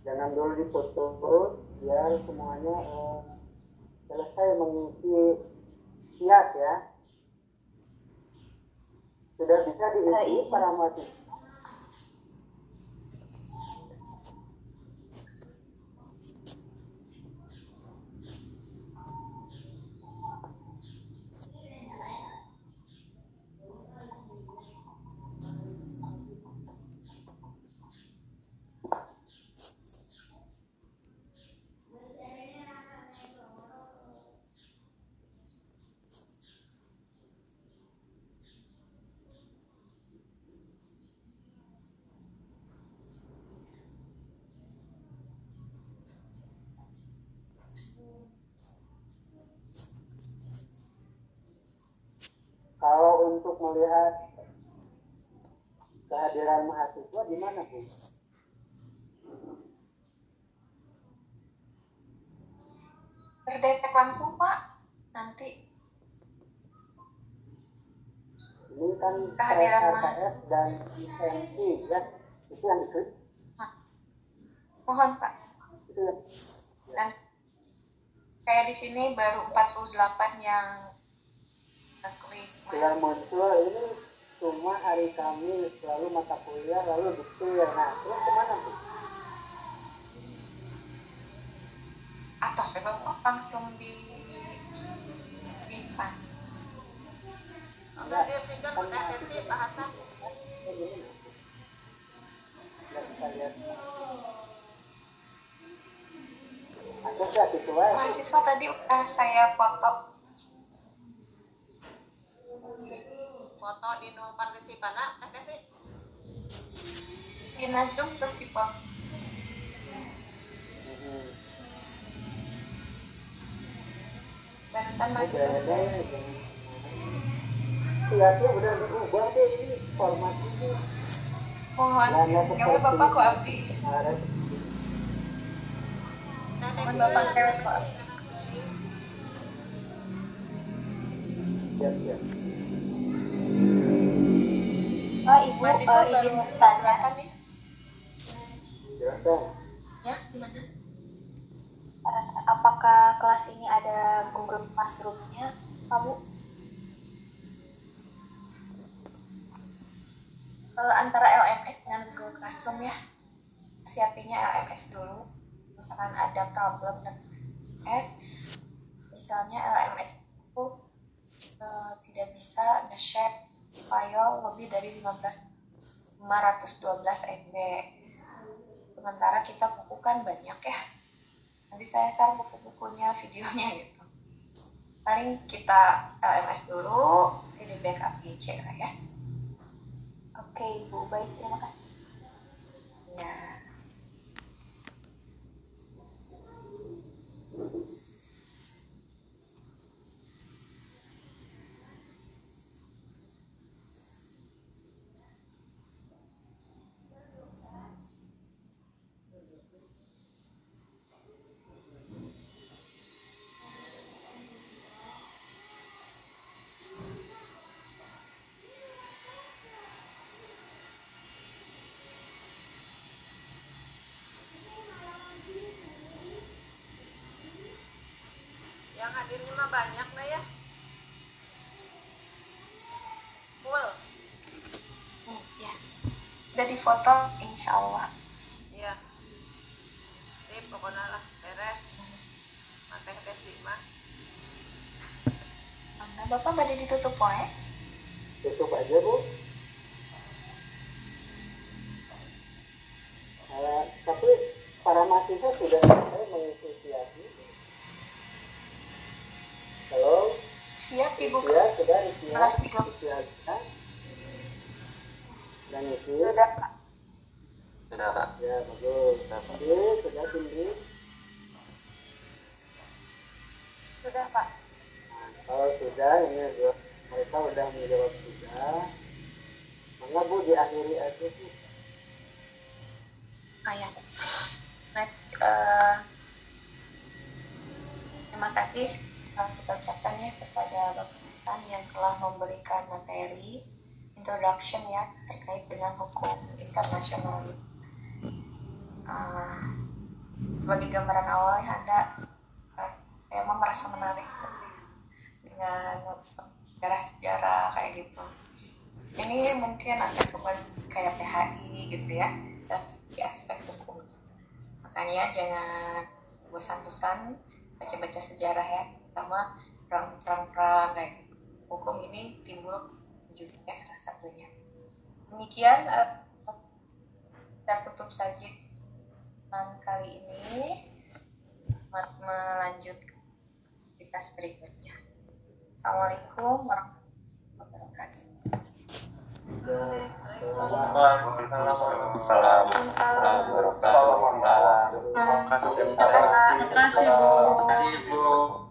Jangan dulu diputus biar semuanya eh, selesai mengisi siap ya. Sudah bisa diisi para mahasiswa kalau untuk melihat kehadiran mahasiswa bu? terdetek langsung pak nanti Ini kan Kehadiran mahasiswa. dan IMT ya, itu yang diklik. mohon pak Itu ya. dan kayak di sini baru 48 yang ngeklik Sudah muncul ini cuma hari Kamis lalu mata kuliah lalu detail. Nah terus ke mana bu? atas ya bapak langsung di di pan langsung kan bahasan gitu aja. mahasiswa tadi udah saya foto foto di nu partisipan Teh Desi di di foto barusan sudah Lihatnya udah diubah deh ini format ini. mohon Nah, nggak ya udah bapak kok abdi? Desi bapak cewek Desi kok siap. Oh, Ibu mahasiswa baru izin bertanya. berapa nih Silakan. ya gimana Eh, apakah kelas ini ada Google Classroom-nya, Kamu? Eh, antara LMS dengan Google Classroom ya siapinnya LMS dulu misalkan ada problem dengan LMS misalnya LMS itu eh, tidak bisa nge-share file lebih dari 15 512 MB sementara kita buku kan banyak ya. Nanti saya share buku-bukunya videonya gitu. Paling kita LMS dulu nanti di backup lah ya. Oke, Ibu. Baik, terima kasih. ya yang hadirnya mah banyak dah ya. Full. Hmm, ya. udah difoto insya Allah iya. Sip pokoknya lah beres. Mateng desi mah nah bapak badai ditutup poe tutup aja bu sudah materi introduction ya terkait dengan hukum internasional. Uh, bagi gambaran awal ya Anda uh, emang merasa menarik dengan sejarah-sejarah kayak gitu. Ini mungkin akan kembali kayak PHI gitu ya, di aspek hukum. Makanya jangan bosan-bosan baca-baca sejarah ya terutama perang-perang kayak hukum ini timbul juga salah satunya. Demikian uh, kita tutup saja kali ini. Melanjut kita berikutnya. Assalamualaikum warahmatullahi wabarakatuh. Terima kasih, Bu. Terima kasih, Bu.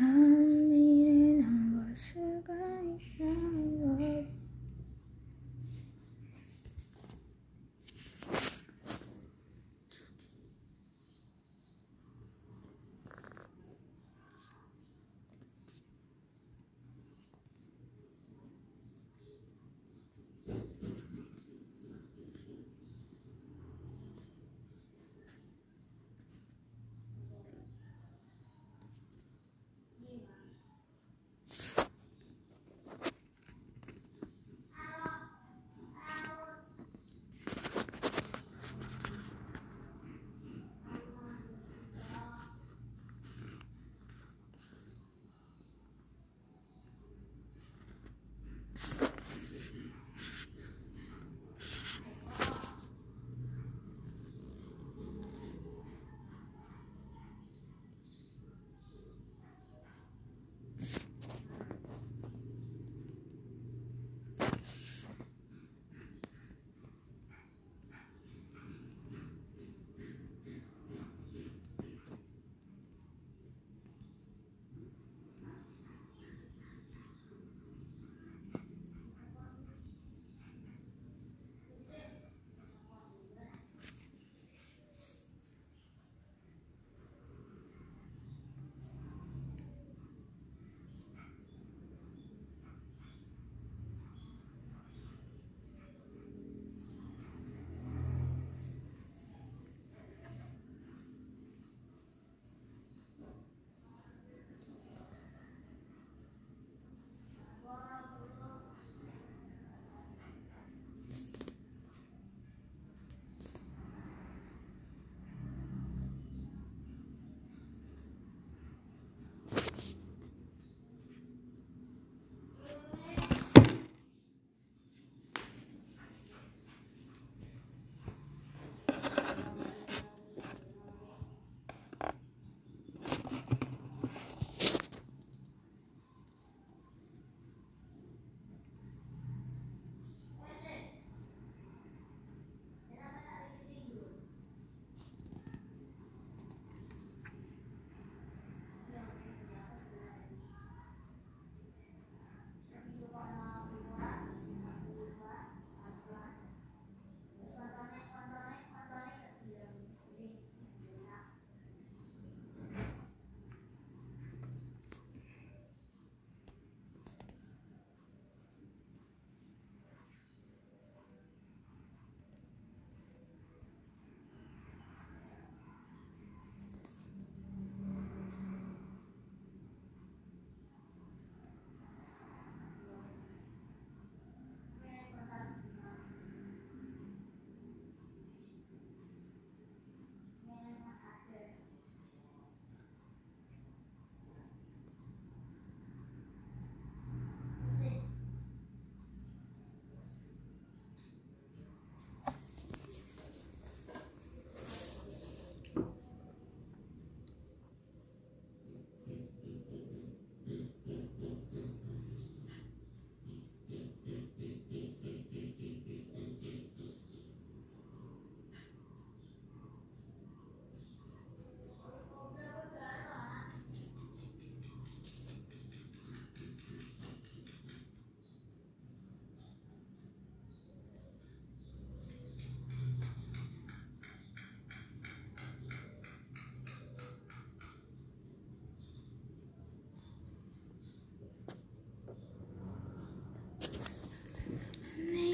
sun.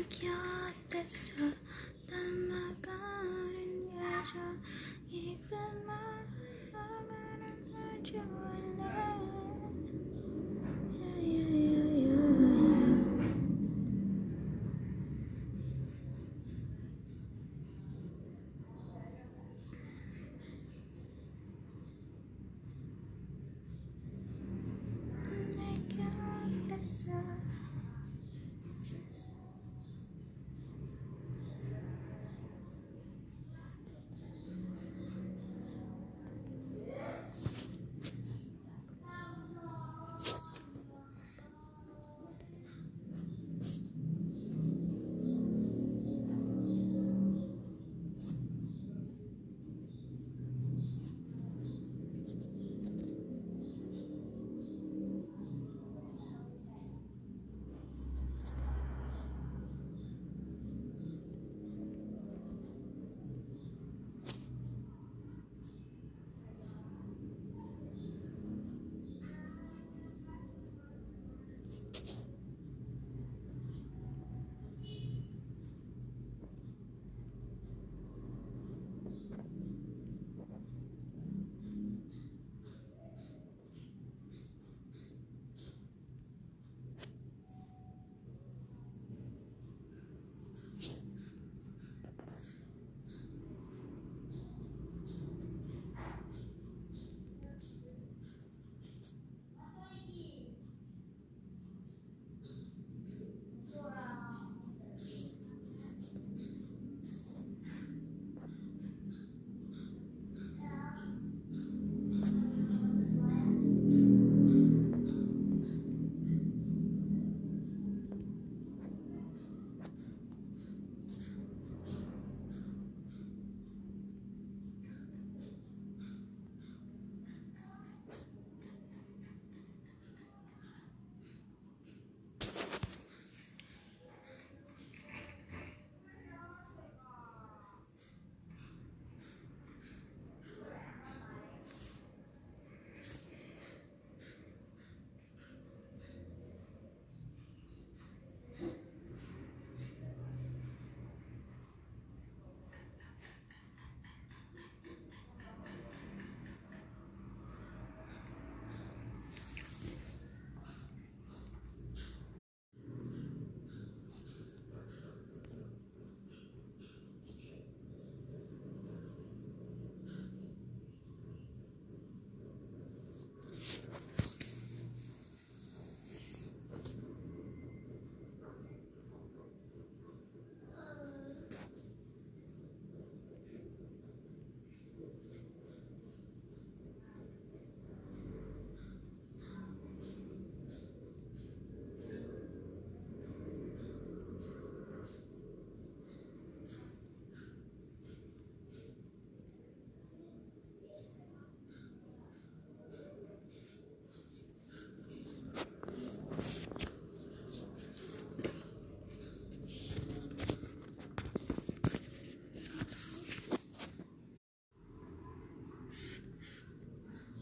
i Thank you.